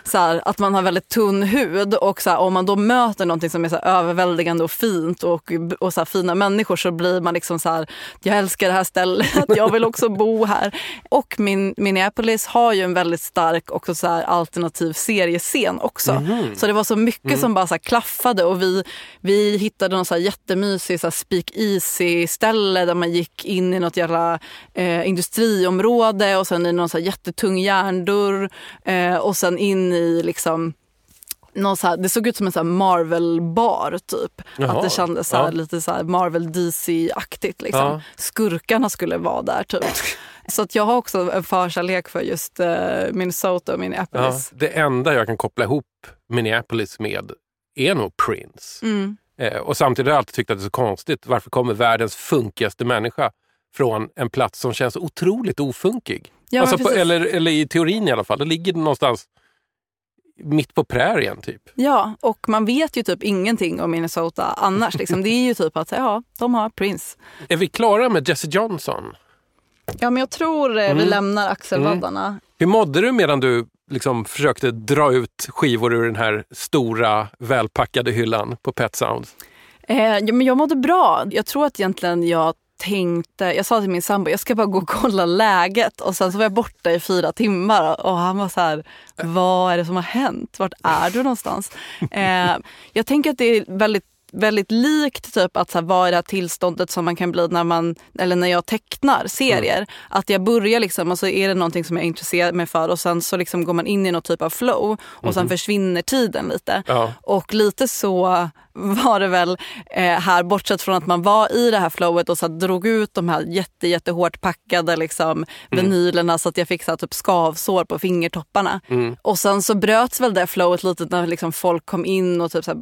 så här, att man har väldigt tunn hud och så här, om man då möter någonting som är så överväldigande och fint och, och så fina människor så blir man liksom så här, jag älskar det här stället, jag vill också bo här. Och min, Minneapolis har ju en väldigt stark också så alternativ seriescen också. Så det var så mycket som bara så klaffade och vi, vi hittade någon så här jättemysig så här, speak easy ställe där man gick in i något jävla eh, industriområde och sen i någon så här jättetung järndörr eh, och sen in i liksom någon så här, det såg ut som en Marvel-bar typ. Jaha, att det kändes så här, ja. lite så här Marvel DC-aktigt. Liksom. Ja. Skurkarna skulle vara där typ. Så att jag har också en förkärlek för just eh, Minnesota och Ja, Minneapolis. det enda jag kan koppla ihop Minneapolis med är nog Prince. Mm. Eh, och samtidigt har jag alltid tyckt att det är så konstigt. Varför kommer världens funkigaste människa från en plats som känns otroligt ofunkig? Ja, alltså på, eller, eller i teorin i alla fall. Det ligger någonstans mitt på prärien typ. Ja, och man vet ju typ ingenting om Minnesota annars. Liksom. Det är ju typ att ja, de har Prince. Är vi klara med Jesse Johnson? Ja, men jag tror eh, vi lämnar axelvaddarna. Hur mådde du medan du liksom försökte dra ut skivor ur den här stora välpackade hyllan på Pet Sounds? Eh, ja, men jag mådde bra. Jag tror att egentligen jag tänkte, jag sa till min sambo, jag ska bara gå och kolla läget och sen så var jag borta i fyra timmar och han var så här, vad är det som har hänt? Vart är du någonstans? Eh, jag tänker att det är väldigt väldigt likt typ att så här, vad är det här tillståndet som man kan bli när man eller när jag tecknar serier. Att jag börjar liksom och så är det någonting som jag intresserar mig för och sen så liksom går man in i någon typ av flow och sen försvinner tiden lite. Ja. Och lite så var det väl eh, här, bortsett från att man var i det här flowet och så drog ut de här jätte, jättehårt packade liksom, vinylerna så att jag fick så här, typ skavsår på fingertopparna. Och sen så bröts väl det flowet lite när liksom, folk kom in och typ så här,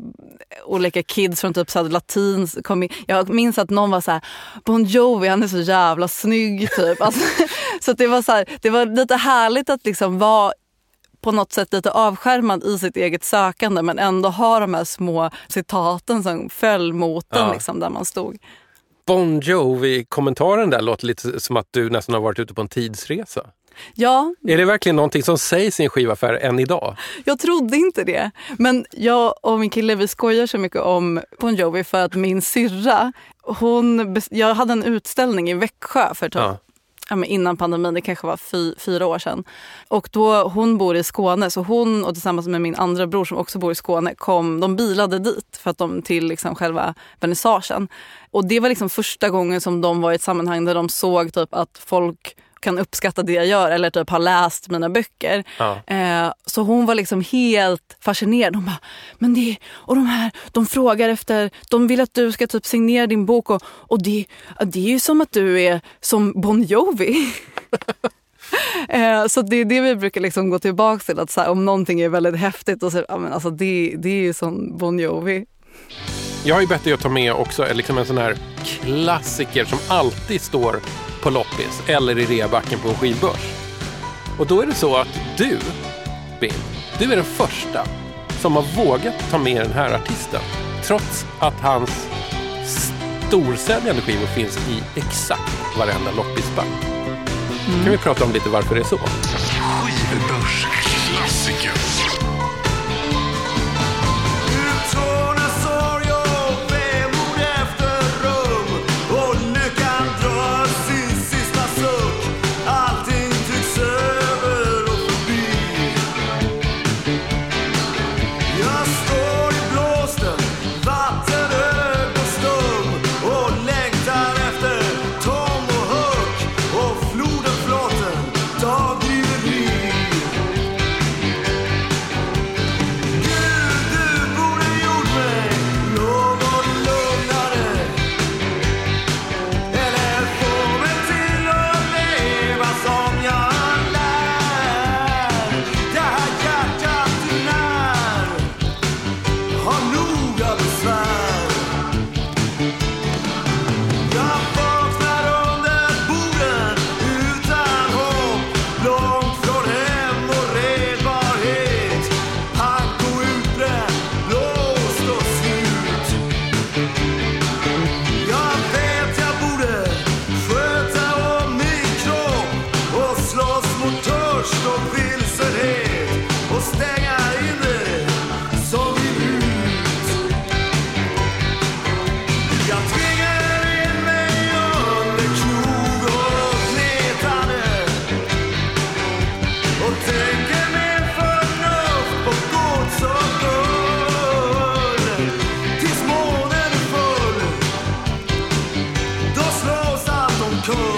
olika kids från typ så här, latins kom in. Jag minns att någon var så här, Bon Jovi han är så jävla snygg typ. Alltså, så det var så här, det var lite härligt att liksom vara på något sätt lite avskärmad i sitt eget sökande men ändå ha de här små citaten som föll mot en Ja. liksom, där man stod. Bon Jovi-kommentaren där låter lite som att du nästan har varit ute på en tidsresa. Ja, Är det verkligen någonting som sägs i en skivaffär än idag? jag trodde inte det. Men jag och min kille vi skojar så mycket om Bon Jovi för att min syrra, hon, jag hade en utställning i Växjö för typ Ja. ja, men innan pandemin, det kanske var fy, fyra år sedan. Och då, hon bor i Skåne, så hon och tillsammans med min andra bror som också bor i Skåne, kom, de bilade dit för att de till liksom själva vernissagen. Och det var liksom första gången som de var i ett sammanhang där de såg typ att folk kan uppskatta det jag gör eller typ har läst mina böcker. Ja. Eh, så hon var liksom helt fascinerad. Hon bara, men det, och de här, de frågar efter, de vill att du ska typ signera din bok och, och det, det är ju som att du är som Bon Jovi. Eh, Så det är det vi brukar liksom gå tillbaka till. Att här, om någonting är väldigt häftigt, och så, ja, men alltså det, det är ju som Bon Jovi. Jag har ju bett dig att ta med också liksom en sån här klassiker som alltid står på loppis eller i reabacken på en skivbörs. Och då är det så att du, Bill, du är den första som har vågat ta med den här artisten. Trots att hans storsäljande skivor finns i exakt varenda loppisback. Mm. Kan vi prata om lite varför det är så? Skivbörsklassiker. cold.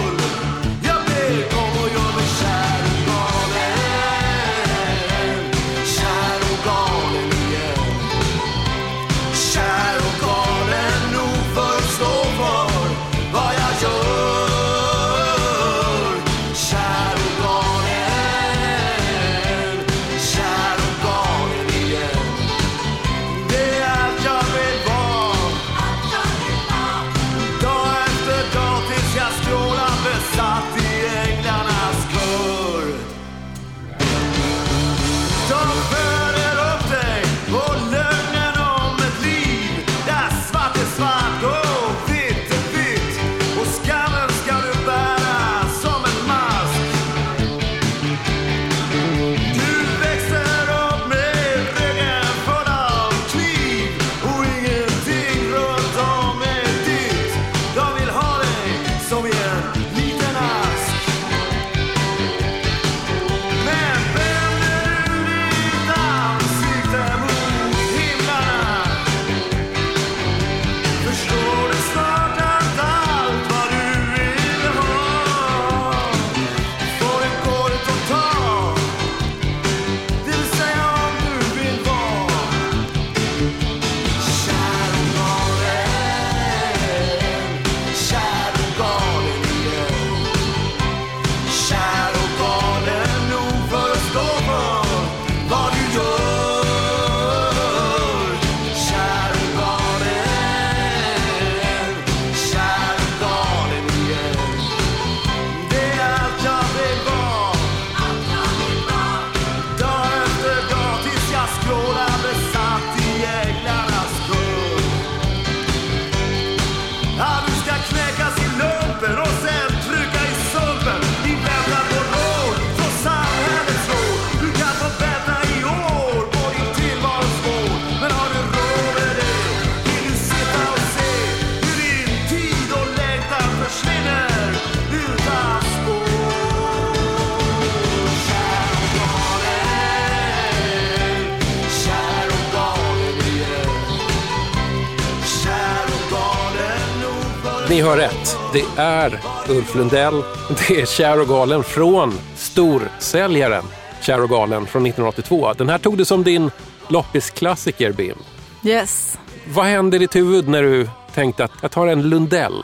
Ni hör rätt. Det är Ulf Lundell. Det är Kär och galen från storsäljaren Kär och galen från 1982. Den här tog du som din loppisklassiker, Bim. Yes. Vad hände i ditt huvud när du tänkte att jag tar en Lundell?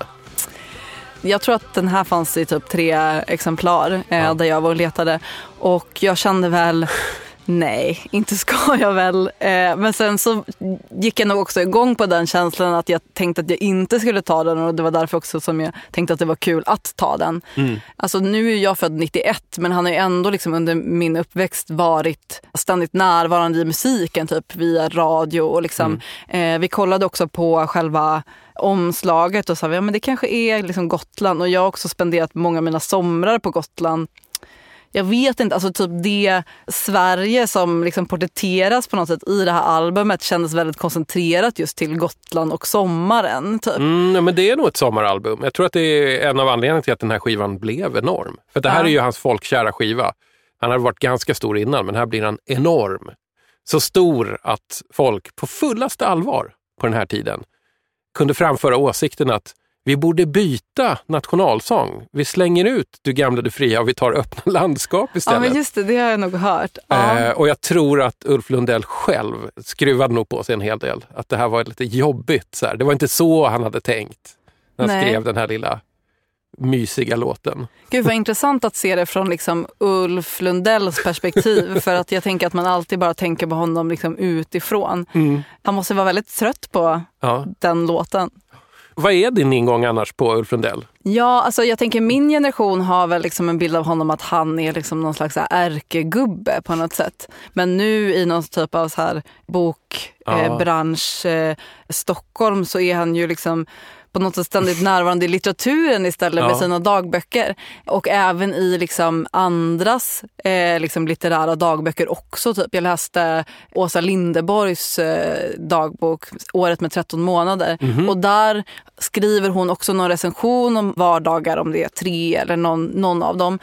Jag tror att den här fanns i typ tre exemplar eh, där jag var och letade. Och jag kände väl, nej, inte ska jag väl. Eh, men sen så gick jag nog också igång på den känslan att jag tänkte att jag inte skulle ta den och det var därför också som jag tänkte att det var kul att ta den. Alltså nu är jag född 91 men han har ju ändå liksom under min uppväxt varit ständigt närvarande i musiken typ via radio och liksom. Eh, vi kollade också på själva omslaget och sa ja, men det kanske är liksom Gotland och jag har också spenderat många av mina somrar på Gotland. Jag vet inte, alltså typ det Sverige som liksom porträtteras på något sätt i det här albumet kändes väldigt koncentrerat just till Gotland och sommaren. Typ. Mm, men det är nog ett sommaralbum. Jag tror att det är en av anledningarna till att den här skivan blev enorm. För det här Ja. är ju hans folkkära skiva. Han hade varit ganska stor innan, men här blir han enorm. Så stor att folk på fullaste allvar på den här tiden kunde framföra åsikten att vi borde byta nationalsång. Vi slänger ut Du gamla, du fria och vi tar Öppna landskap Ja istället. men just det, det har jag nog hört. Ja. Eh, och jag tror att Ulf Lundell själv skruvade nog på sig en hel del. Att det här var lite jobbigt. Så här. Det var inte så han hade tänkt när han Nej. skrev den här lilla mysiga låten. Gud vad intressant att se det från liksom Ulf Lundells perspektiv. för att jag tänker att man alltid bara tänker på honom liksom utifrån. Han måste vara väldigt trött på Ja. den låten. Vad är din ingång annars på Ulf Lundell? Ja, alltså jag tänker min generation har väl liksom en bild av honom att han är liksom någon slags ärkegubbe på något sätt. Men nu i någon typ av så här bokbransch Ja. eh, eh, Stockholm så är han ju liksom på något sätt ständigt närvarande i litteraturen istället Ja. med sina dagböcker. Och även i liksom andras eh, liksom litterära dagböcker också. Typ. Jag läste Åsa Linderborgs eh, dagbok Året med 13 månader. Mhm. Och där skriver hon också någon recension om vardagar, om det är tre eller någon, någon av dem.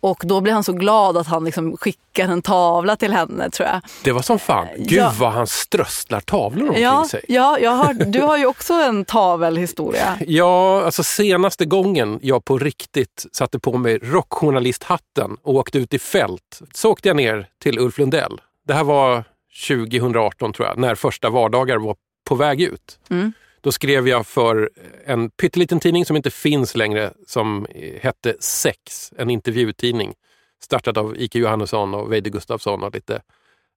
Och då blir han så glad att han liksom skickar en tavla till henne tror jag. Det var som fan. Gud Ja. vad han strösslar tavlor omkring Ja, sig. ja jag har, du har ju också en tavelhistoria. Ja, alltså senaste gången jag på riktigt satte på mig rockjournalisthatten och åkte ut i fält så åkte jag ner till Ulf Lundell. Det här var 2018 tror jag, när första vardagar var på väg ut. Mm. Då skrev jag för en pytteliten tidning som inte finns längre som hette Sex, en intervjutidning. Startad av Ike Johannesson och Veide Gustafsson och lite,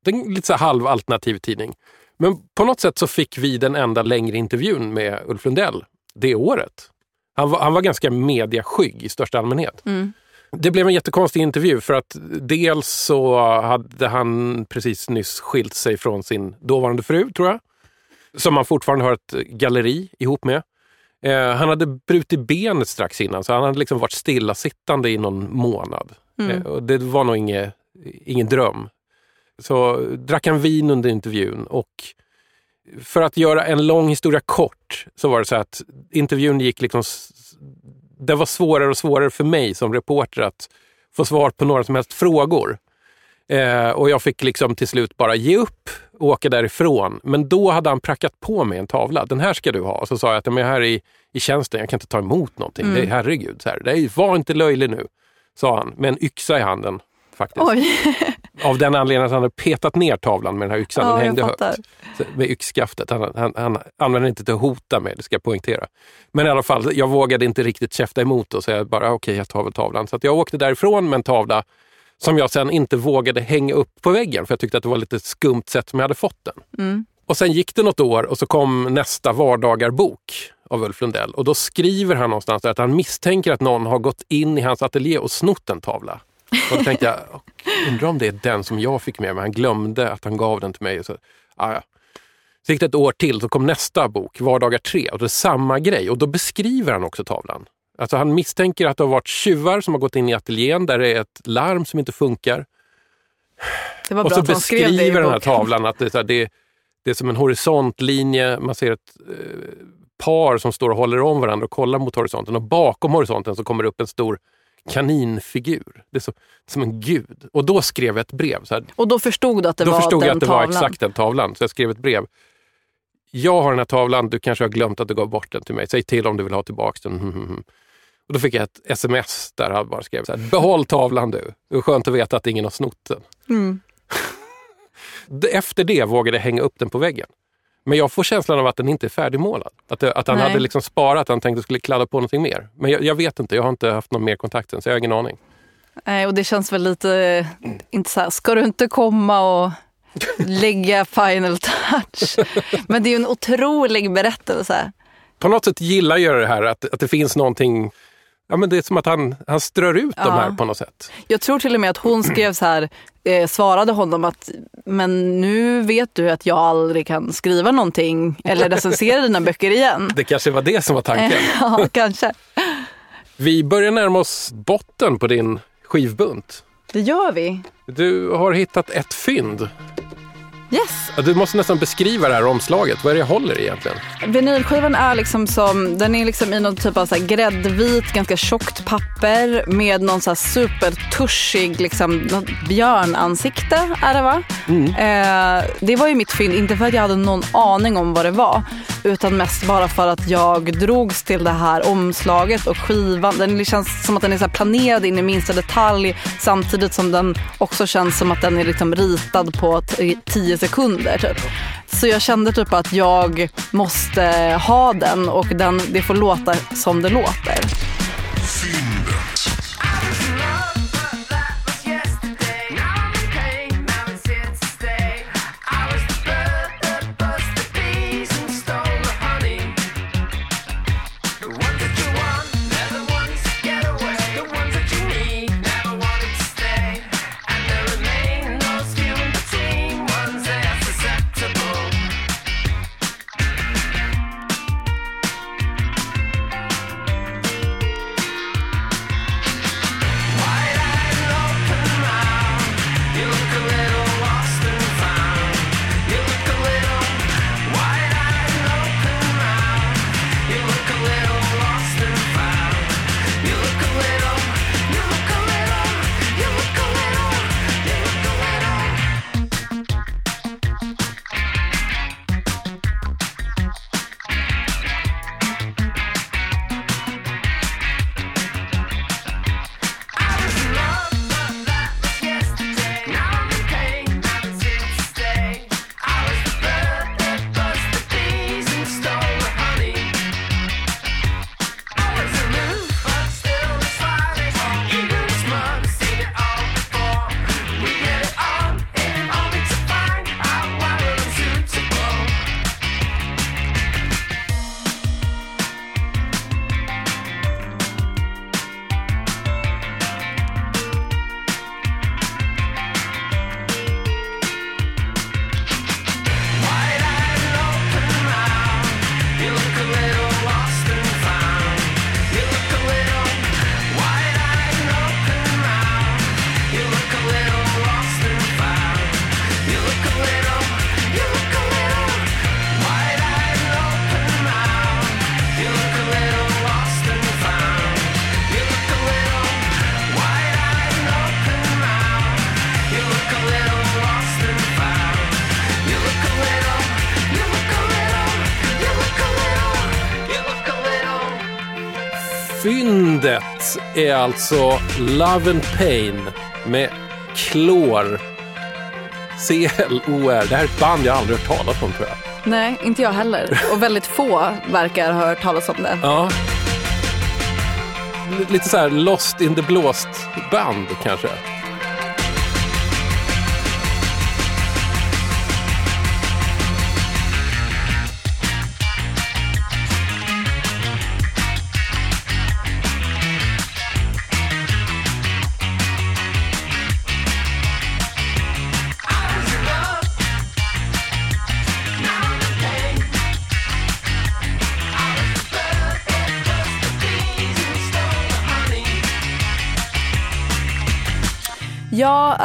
en lite så halvalternativ tidning. Men på något sätt så fick vi den enda längre intervjun med Ulf Lundell det året. Han var, han var ganska mediaskygg i största allmänhet. Det blev en jättekonstig intervju för att dels så hade han precis nyss skilt sig från sin dåvarande fru, tror jag. Som han fortfarande har ett galleri ihop med. Eh, han hade brutit benet strax innan så han hade liksom varit stillasittande i någon månad. Eh, och det var nog inge, ingen dröm. Så drack han vin under intervjun och för att göra en lång historia kort så var det så att intervjun gick liksom... Det var svårare och svårare för mig som reporter att få svar på några som helst frågor. Eh, och jag fick liksom till slut bara ge upp och åka därifrån. Men då hade han prackat på mig en tavla. Den här ska du ha. Och så sa jag att "Men jag är här i, i tjänsten, jag kan inte ta emot någonting. Det är, herregud, så här, det är, var inte löjlig nu, sa han med en yxa i handen. Faktiskt. Av den anledningen att han hade petat ner tavlan med den här yxan. Ja, den hängde högt. Så, med yxskaftet. Han, han, han använde inte till att hota med, det ska jag poängtera. Men i alla fall, jag vågade inte riktigt käfta emot och säga bara okej, jag tar väl tavlan. Så jag åkte därifrån med en tavla som jag sen inte vågade hänga upp på väggen för jag tyckte att det var lite skumt sätt som jag hade fått den. Och sen gick det något år och så kom nästa vardagarbok av Ulf Lundell och då skriver han någonstans att han misstänker att någon har gått in i hans ateljé och snott en tavla. Och då tänkte jag, "Och undrar om det är den som jag fick med mig. Han glömde att han gav den till mig. Så, ah, så gick det ett år till, så kom nästa bok, Vardagar 3, och det är samma grej. Och då beskriver han också tavlan. Alltså han misstänker att det har varit tjuvar som har gått in i ateljén där det är ett larm som inte funkar. det var Och bra så att han skrev det i beskriver den här tavlan att det är, det, det är som en horisontlinje. Man ser ett eh, par som står och håller om varandra och kollar mot horisonten. Och bakom horisonten så kommer det upp en stor kaninfigur. Det är så, som en gud. Och då skrev jag ett brev. Så här, Och då förstod du att det var förstod den jag att det tavlan. var exakt den tavlan. Så jag skrev ett brev. jag har den här tavlan, du kanske har glömt att du gav bort den till mig. Säg till om du vill ha tillbaka den. Och då fick jag ett sms där han bara skrev så här, behåll tavlan du. Det är skönt att veta att ingen har snott den. Mm. Efter det vågade jag hänga upp den på väggen. Men jag får känslan av att den inte är färdigmålad. Att, det, att han Nej. hade liksom sparat, han tänkte skulle kladda på någonting mer. Men jag, jag vet inte, jag har inte haft någon mer kontakt än så jag har ingen aning. Nej, och det känns väl lite, eh, inte så här, ska du inte komma och lägga final touch? Men det är ju en otrolig berättelse. På något sätt gillar jag det här att, att det finns någonting Ja, men det är som att han, han strör ut de Ja. här på något sätt. Jag tror till och med att hon skrev så här, eh, svarade honom att men nu vet du att jag aldrig kan skriva någonting eller recensera dina böcker igen. Det kanske var det som var tanken. ja, kanske. Vi börjar närma oss botten på din skivbunt. Det gör vi. Du har hittat ett fynd. Yes. Du måste nästan beskriva det här omslaget. Vad är det jag håller i egentligen? Vinylskivan är liksom som, den är liksom i någon typ av så här gräddvit, ganska tjockt papper med någon så här supertuschig liksom, björnansikte är det va? Eh, det var ju mitt fynd, inte för att jag hade någon aning om vad det var utan mest bara för att jag drogs till det här omslaget och skivan. Den känns som att den är så planerad in i minsta detalj samtidigt som den också känns som att den är liksom ritad på t- tio sekunder typ. Så jag kände typ att jag måste ha den och den, det får låta som det låter. Fyndet är alltså Love and Pain med klor. C-L-O-R. Det här är ett band jag aldrig hört talas om tror jag. Nej, inte jag heller. Och väldigt få verkar ha hört talas om det. Ja. L- Lite så här Lost in the blåst band kanske.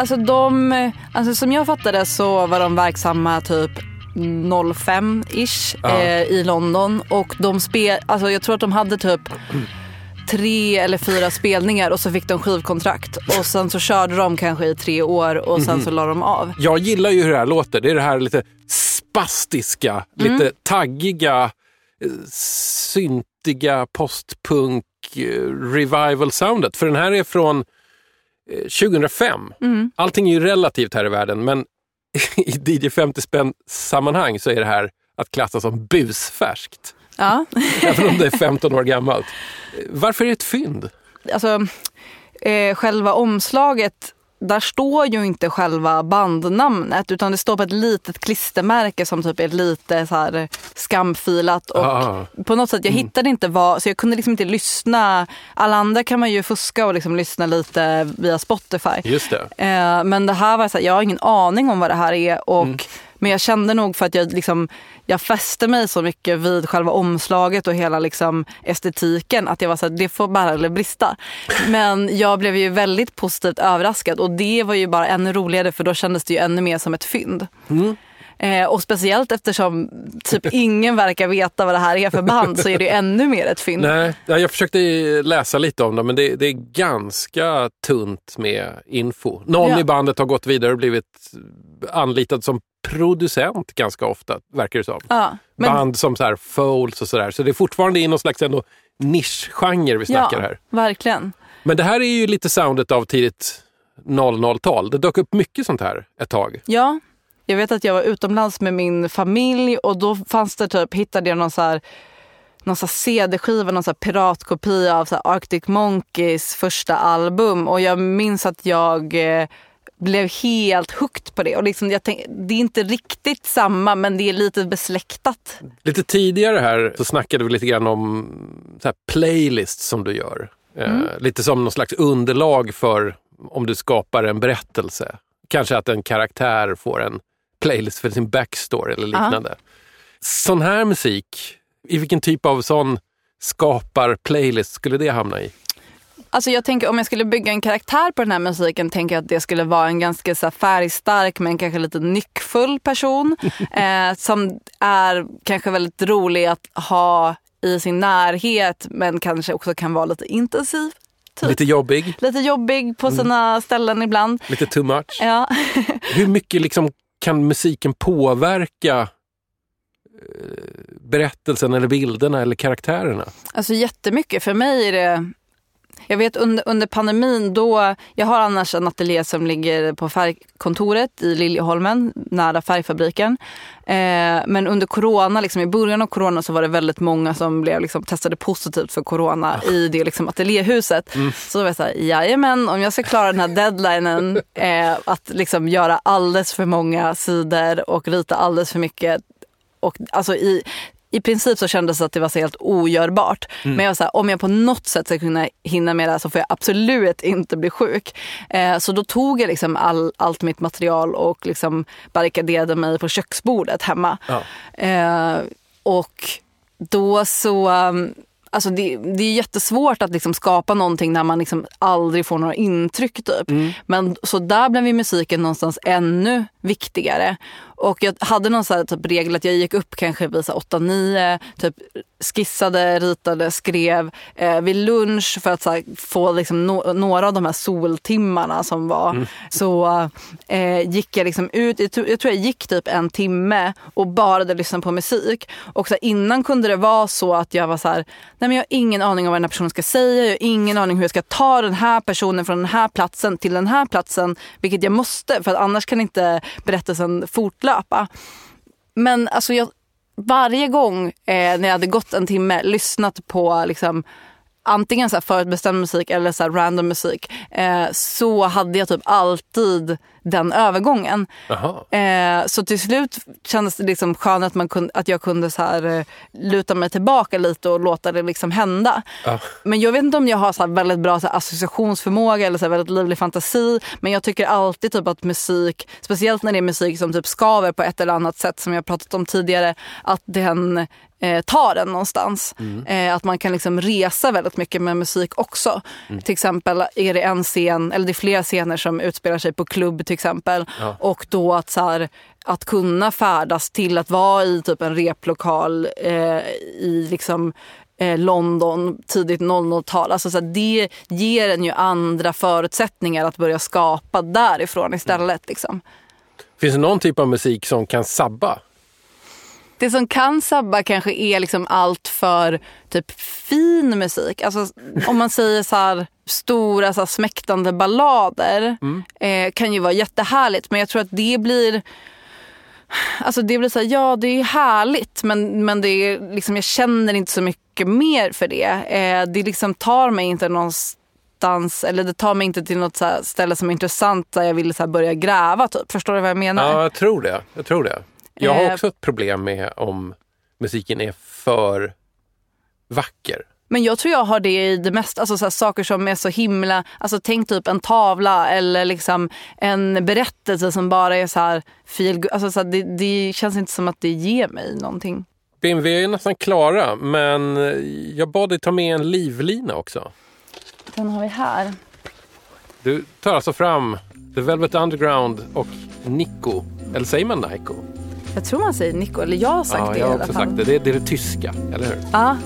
Alltså de, alltså som jag fattade så var de verksamma typ 05-ish Ja. eh, i London och de spel, alltså jag tror att de hade typ tre eller fyra spelningar och så fick de skivkontrakt och sen så körde de kanske i tre år och sen så la de av. Jag gillar ju hur det här låter. Det är det här lite bombastiska, lite taggiga, eh, syntiga postpunk eh, revival-soundet. För den här är från eh, 2005. Allting är ju relativt här i världen, men i DJ 50 spänn sammanhang så är det här att klassa som busfärskt. Ja. Även om det är 15 år gammalt. Varför är det ett fynd? alltså, eh, själva omslaget, där står ju inte själva bandnamnet utan det står på ett litet klistermärke som typ är lite så här skamfilat. Och Ah. På något sätt, jag hittade inte vad, så jag kunde liksom inte lyssna. Alla andra kan man ju fuska och liksom lyssna lite via Spotify. Just det. Eh, men det här var så här, jag har ingen aning om vad det här är. Och, Mm. Men jag kände nog för att jag, liksom, jag fäste mig så mycket vid själva omslaget och hela liksom, estetiken att jag var så här, det får bära eller brista. Men jag blev ju väldigt positivt överraskad och det var ju bara ännu roligare för då kändes det ju ännu mer som ett fynd. Mm. Eh, och speciellt eftersom typ ingen verkar veta vad det här är för band så är det ju ännu mer ett fynd. Nej, ja, jag försökte läsa lite om det, men det, det är ganska tunt med info. Någon Ja. i bandet har gått vidare och blivit anlitad som producent ganska ofta, verkar det som. Ja, men, Band som så här Foles och sådär. Så det är fortfarande i någon slags ändå nischgenre vi snackar ja, här. verkligen. Men det här är ju lite soundet av tidigt 00-tal. Det dök upp mycket sånt här ett tag. Ja, jag vet att jag var utomlands med min familj och då fanns det typ, hittade jag någon så här någon CD-skiva, någon så piratkopia av så Arctic Monkeys första album och jag minns att jag eh, blev helt hooked på det. Och liksom jag tänk, det är inte riktigt samma men det är lite besläktat. Lite tidigare här så snackade vi lite grann om så playlists som du gör. Eh, lite som någon slags underlag för om du skapar en berättelse. Kanske att en karaktär får en playlist för sin backstory eller liknande. Sån här musik, i vilken typ av sån skapar playlist skulle det hamna i? Alltså jag tänker om jag skulle bygga en karaktär på den här musiken tänker jag att det skulle vara en ganska så här färgstark men kanske lite nyckfull person. eh, som är kanske väldigt rolig att ha i sin närhet men kanske också kan vara lite intensiv. Typ. Lite jobbig, Lite jobbig på sina ställen ibland. lite too much. Ja. Hur mycket liksom kan musiken påverka eh, berättelsen eller bilderna eller karaktärerna? Alltså jättemycket. För mig är det... Jag vet under, under pandemin då, jag har annars en ateljé som ligger på färgkontoret i Liljeholmen, nära färgfabriken. Eh, men under corona, liksom, i början av corona så var det väldigt många som blev, liksom, testade positivt för corona i det liksom, ateljéhuset. Så då var jag såhär, jajamän, om jag ska klara den här deadlinen, eh, att liksom, göra alldeles för många sidor och rita alldeles för mycket och alltså i, i princip så kändes det att det var så helt ogörbart. Men jag var så här, om jag på något sätt ska kunna hinna med det här så får jag absolut inte bli sjuk. Eh, så då tog jag liksom all, allt mitt material och liksom barrikaderade mig på köksbordet hemma. Ja. Eh, och då så... um, Alltså det, det är jättesvårt att liksom skapa någonting när man liksom aldrig får några intryck. Typ. Men så där blev ju musiken någonstans ännu viktigare. Och jag hade någon så här typ regel att jag gick upp kanske vid 8-9, typ skissade, ritade, skrev eh, vid lunch för att här, få liksom no- några av de här soltimmarna som var. Så eh, gick jag liksom ut, jag tror, jag tror jag gick typ en timme och bara lyssnat på musik. Och så här, innan kunde det vara så att jag var så här, nej men jag har ingen aning om vad den här personen ska säga, jag har ingen aning hur jag ska ta den här personen från den här platsen till den här platsen, vilket jag måste för att annars kan inte berättelsen fortlöpa. Men alltså jag, varje gång eh, när jag hade gått en timme lyssnat på liksom, antingen så här förutbestämd musik eller så här random musik eh, så hade jag typ alltid den övergången. Eh, så till slut kändes det liksom skönt att, man kunde, att jag kunde så här, eh, luta mig tillbaka lite och låta det liksom hända. Ja. Men jag vet inte om jag har så väldigt bra så här associationsförmåga eller så här väldigt livlig fantasi. Men jag tycker alltid typ att musik, speciellt när det är musik som typ skaver på ett eller annat sätt som jag pratat om tidigare, att den eh, tar den någonstans. Eh, att man kan liksom resa väldigt mycket med musik också. Till exempel är det en scen, eller det är flera scener som utspelar sig på klubb till exempel. Och då att, så här, att kunna färdas till att vara i typ en replokal eh, i liksom eh, London, tidigt 00-tal. Alltså, så här, det ger en ju andra förutsättningar att börja skapa därifrån istället. Liksom. Finns det någon typ av musik som kan sabba Det som kan sabba kanske är liksom allt för typ fin musik. Alltså om man säger så här stora så här, smäktande ballader eh, kan ju vara jättehärligt men jag tror att det blir Alltså det blir så här, ja det är härligt men, men det är liksom, jag känner inte så mycket mer för det. Eh, det liksom tar mig inte någonstans, eller det tar mig inte till något så ställe som är intressant där jag vill så börja gräva typ. Förstår du vad jag menar? Ja, jag tror det. Jag tror det. Jag har Eh. också ett problem med om musiken är för vacker. Men jag tror jag har det i det mesta, alltså så här, saker som är så himla, alltså tänk typ en tavla eller liksom en berättelse som bara är så här feel alltså så här, det, det känns inte som att det ger mig någonting. Bim, vi är nästan klara, men jag bad dig ta med en livlina också. Den har vi här. Du tar alltså fram The Velvet Underground och Nico. Eller säger man Nico? Jag tror man säger Nico, eller jag har sagt Ja, det jag i har alla också fall. sagt det. det. Det är det tyska, eller hur? Ja,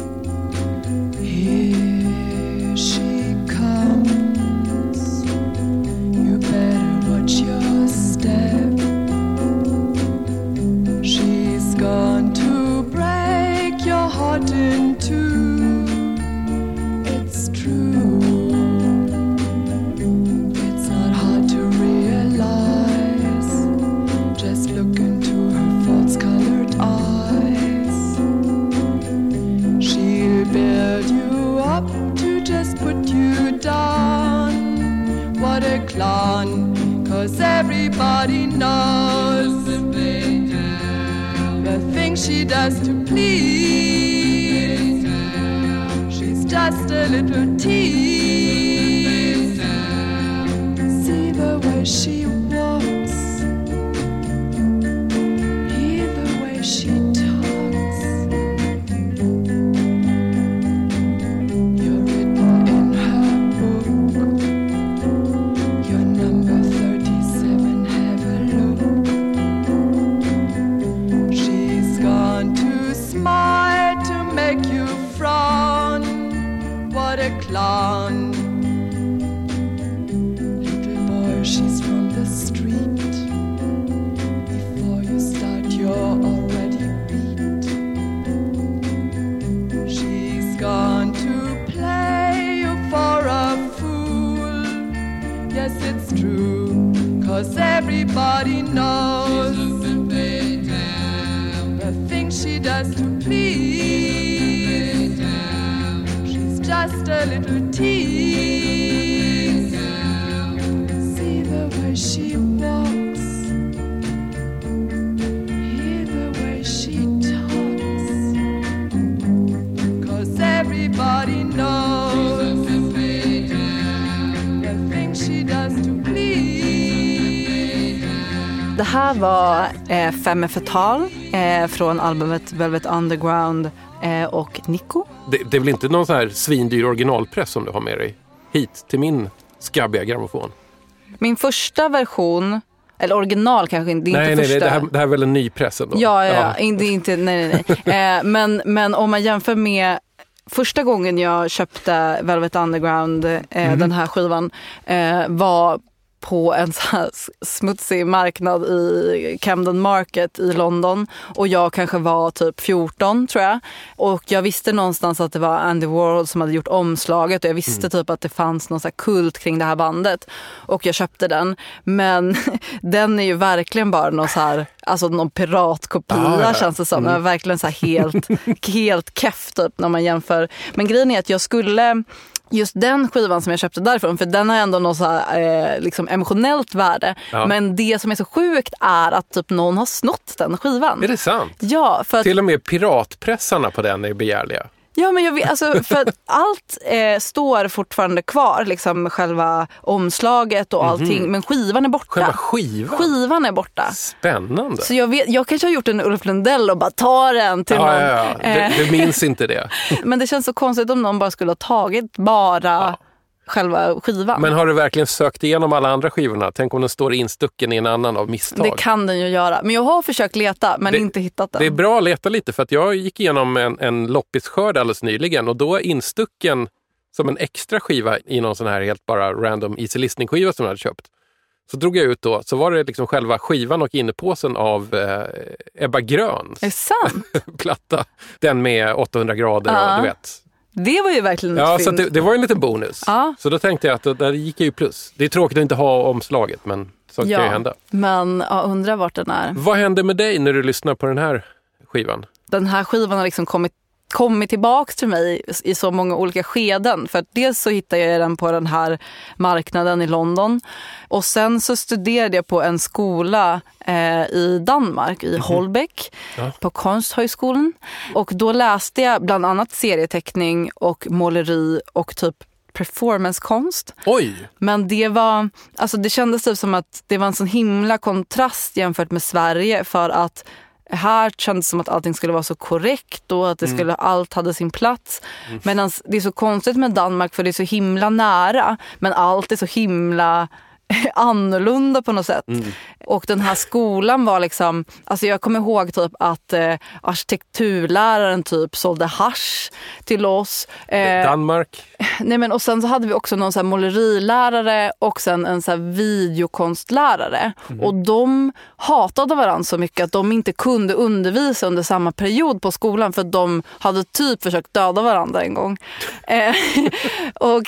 Here she comes. You better watch your step. She's gone to break your heart in two. Clown, cause everybody knows the thing she does to please. She's just a little tease. See the way she cause everybody knows the things she does to please. She's just a little tease. Här var eh, Femme Fatale eh, från albumet Velvet Underground eh, och Nico. Det, det är väl inte någon sån här svindyr originalpress som du har med dig hit till min skabbiga grammofon? Min första version, eller original kanske inte, det är nej, inte nej, nej, första. det här, det här är väl en ny press ändå? Ja, ja, ja. Inte, inte, nej, nej, nej. Eh, men, men om man jämför med första gången jag köpte Velvet Underground, eh, Mhm. den här skivan, eh, var på en så smutsig marknad i Camden Market i London. Och jag kanske var typ 14 tror jag. Och jag visste någonstans att det var Andy Warhol som hade gjort omslaget och jag visste typ att det fanns någon så kult kring det här bandet. Och jag köpte den. Men den är ju verkligen bara någon så här, alltså någon piratkopia Ah, ja, känns det som. Är verkligen så här helt, helt keff typ när man jämför. Men grejen är att jag skulle Just den skivan som jag köpte därifrån, för den har ändå något så här, eh, liksom emotionellt värde. Ja. Men det som är så sjukt är att typ någon har snott den skivan. Är det sant? Ja, för att, Till och med piratpressarna på den är begärliga. Ja, men jag vet, alltså, för allt eh, står fortfarande kvar, liksom själva omslaget och allting. Men skivan är borta. Själva skivan? Skivan är borta. Spännande. Så jag, vet, jag kanske har gjort en Ulf Lundell och bara tar den till ja, någon. ja, ja. Eh, Du, du minns inte det. Men det känns så konstigt om någon bara skulle ha tagit bara själva skivan. Men har du verkligen sökt igenom alla andra skivorna? Tänk om den står instucken i en annan av misstag. det kan den ju göra. Men jag har försökt leta men Det- inte hittat den. Det är bra att leta lite för att jag gick igenom en, en loppisskörd alldeles nyligen och då är instucken som en extra skiva i någon sån här helt bara random easy listening skiva som jag hade köpt. Så drog jag ut då, så var det liksom själva skivan och innepåsen av eh, Ebba Gröns platta. Den med 800 grader Ja. och du vet. Det var ju verkligen Ja, så det, det var en liten bonus. Ja. Så då tänkte jag att då- där gick jag ju plus. Det är tråkigt att inte ha omslaget men sånt kan ju hända. men ja, undrar vart den är. Vad händer med dig när du lyssnar på den här skivan? Den här skivan har liksom kommit, kommit tillbaks till mig i så många olika skeden. För att dels så hittade jag den på den här marknaden i London. Och sen så studerade jag på en skola eh, i Danmark, i Holbæk, Ja. på Konsthögskolan. Och då läste jag bland annat serieteckning och måleri och typ performancekonst. Oj! Men det var, alltså det kändes typ som att det var en sån himla kontrast jämfört med Sverige för att här kändes det som att allting skulle vara så korrekt och att det skulle, allt hade sin plats. Medan det är så konstigt med Danmark för det är så himla nära. Men allt är så himla annorlunda på något sätt. Och den här skolan var liksom, alltså jag kommer ihåg typ att eh, arkitekturläraren typ sålde hasch till oss. Eh, Danmark. Nej, men, och sen så hade vi också någon så här målerilärare och sen en så här videokonstlärare. Och de hatade varandra så mycket att de inte kunde undervisa under samma period på skolan för de hade typ försökt döda varandra en gång. Eh, och,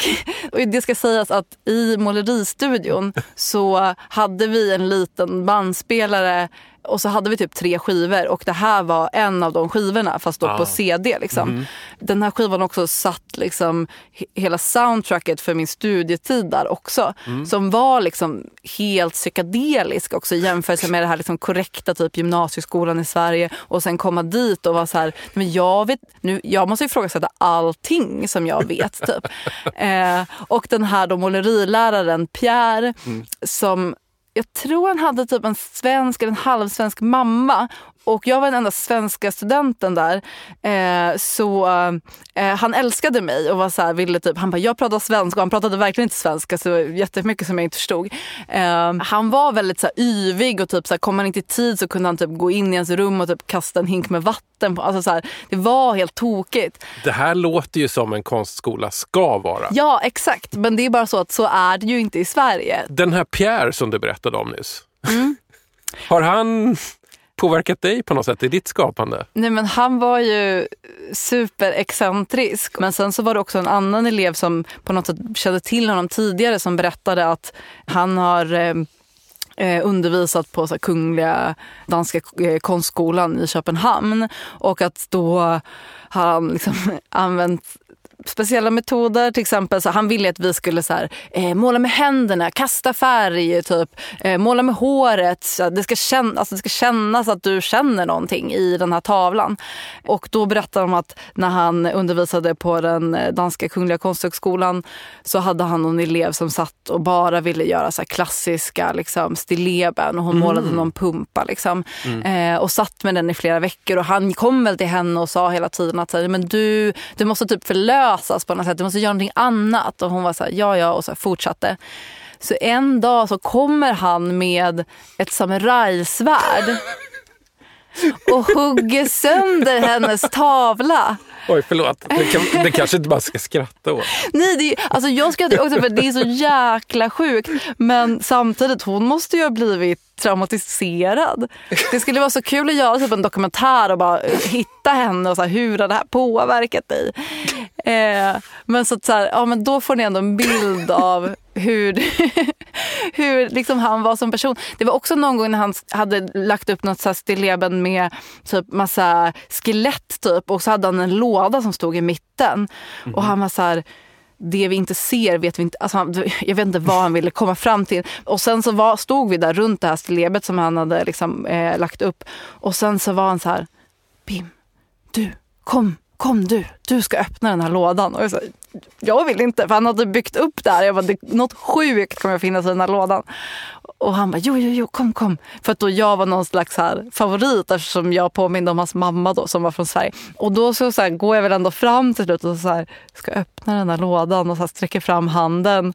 och det ska sägas att i måleristudion så hade vi en liten bandspelare och så hade vi typ tre skivor och det här var en av de skivorna fast då på CD. Liksom. Den här skivan också satt liksom he- hela soundtracket för min studietid där också. Som var liksom helt psykedelisk också i jämförelse med det här liksom korrekta typ gymnasieskolan i Sverige och sen komma dit och vara så här, men jag, vet, nu, jag måste ifrågasätta allting som jag vet. typ. eh, och den här då måleriläraren Pierre som jag tror han hade typ en svensk eller en halvsvensk mamma. Och jag var den enda svenska studenten där. Eh, så eh, han älskade mig och var så här, ville typ, han bara, jag pratar svenska och han pratade verkligen inte svenska så jättemycket som jag inte förstod. Eh, han var väldigt så här, yvig och typ så här, kom han inte i tid så kunde han typ gå in i ens rum och typ kasta en hink med vatten. På, alltså så här, det var helt tokigt. Det här låter ju som en konstskola ska vara. Ja exakt, men det är bara så att så är det ju inte i Sverige. Den här Pierre som du berättade om nyss. Mm. Har han påverkat dig på något sätt i ditt skapande? Nej men han var ju superexcentrisk. Men sen så var det också en annan elev som på något sätt kände till honom tidigare som berättade att han har eh, eh undervisat på så här, Kungliga Danska eh, konstskolan i Köpenhamn. Och att då har han liksom använt speciella metoder. Till exempel så han ville att vi skulle så här, eh, måla med händerna, kasta färg, typ, eh, måla med håret. Så det, ska känna, alltså det ska kännas att du känner någonting i den här tavlan. Och då berättade de att när han undervisade på den eh, danska kungliga konsthögskolan så hade han någon elev som satt och bara ville göra så klassiska liksom, stilleben och hon målade någon pumpa. Liksom. Eh, och satt med den i flera veckor och han kom väl till henne och sa hela tiden att så här, men du, du måste typ förlösas på något sätt, du måste göra någonting annat. Och hon var så här, ja ja och så fortsatte. Så en dag så kommer han med ett samurajsvärd och hugger sönder hennes tavla. Oj, förlåt. Det, kan, det kanske inte bara ska skratta åt. Nej, det är, alltså jag skrattar också för det är så jäkla sjukt. Men samtidigt, hon måste ju ha blivit traumatiserad. Det skulle vara så kul att göra typ en dokumentär och bara eh, hitta henne och så här, hur har det här påverkat dig? Eh, men så, att så här, ja, men då får ni ändå en bild av hur, hur liksom han var som person. Det var också någon gång när han hade lagt upp något så stilleben med typ massa skelett typ och så hade han en låda som stod i mitten. Och han var så här det vi inte ser vet vi inte. Alltså han, jag vet inte vad han ville komma fram till. Och sen så var, stod vi där runt det här stillebet som han hade liksom, eh, lagt upp. Och sen så var han så här, Bim, du, kom, kom du, du ska öppna den här lådan. Och jag, sa, jag vill inte, för han hade byggt upp det här. Jag bara, något sjukt kommer att finnas i den här lådan. Och han bara, jo, jo, jo, kom, kom. För att då jag var någon slags här favorit eftersom jag påminde om hans mamma då som var från Sverige. Och då så, så här, går jag väl ändå fram till slut och så här, ska öppna den här lådan och så här, sträcker fram handen.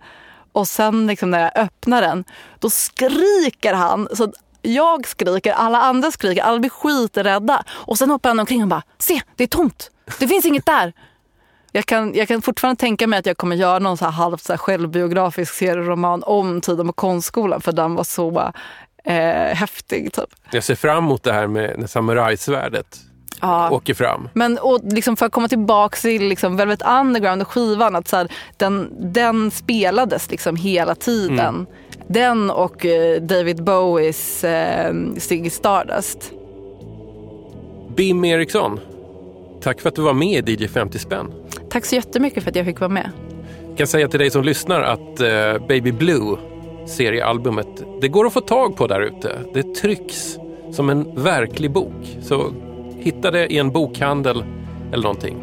Och sen liksom när jag öppnar den, då skriker han. Så jag skriker, alla andra skriker, alla blir skiträdda. Och sen hoppar han omkring och bara, se, det är tomt. Det finns inget där. Jag kan, jag kan fortfarande tänka mig att jag kommer göra någon så här halvt så här självbiografisk serieroman om tiden på konstskolan för den var så eh, häftig. Typ. Jag ser fram emot det här med när samurajsvärdet Ja. åker fram. Men och liksom för att komma tillbaka till liksom Velvet Underground och skivan, att så här, den, den spelades liksom hela tiden. Den och eh, David Bowies eh, Ziggy Stardust. Bim Eriksson, tack för att du var med i DJ 50 spänn. Tack så jättemycket för att jag fick vara med. Jag kan säga till dig som lyssnar att eh, Baby Blue, seriealbumet, det går att få tag på där ute. Det trycks som en verklig bok. Så hitta det i en bokhandel eller någonting.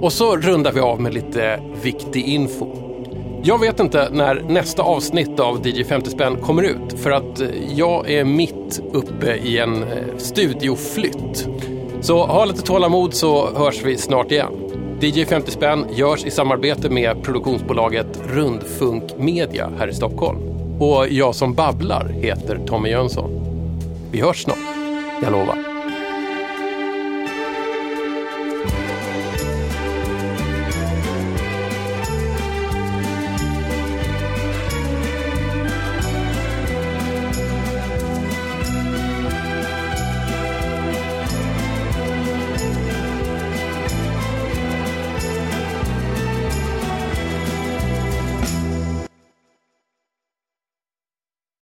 Och så rundar vi av med lite viktig info. Jag vet inte när nästa avsnitt av DJ 50 spänn kommer ut för att eh, jag är mitt uppe i en eh, studioflytt. Så ha lite tålamod så hörs vi snart igen. DJ 50 spänn görs i samarbete med produktionsbolaget Rundfunk Media här i Stockholm. Och jag som babblar heter Tommy Jönsson. Vi hörs snart, jag lovar.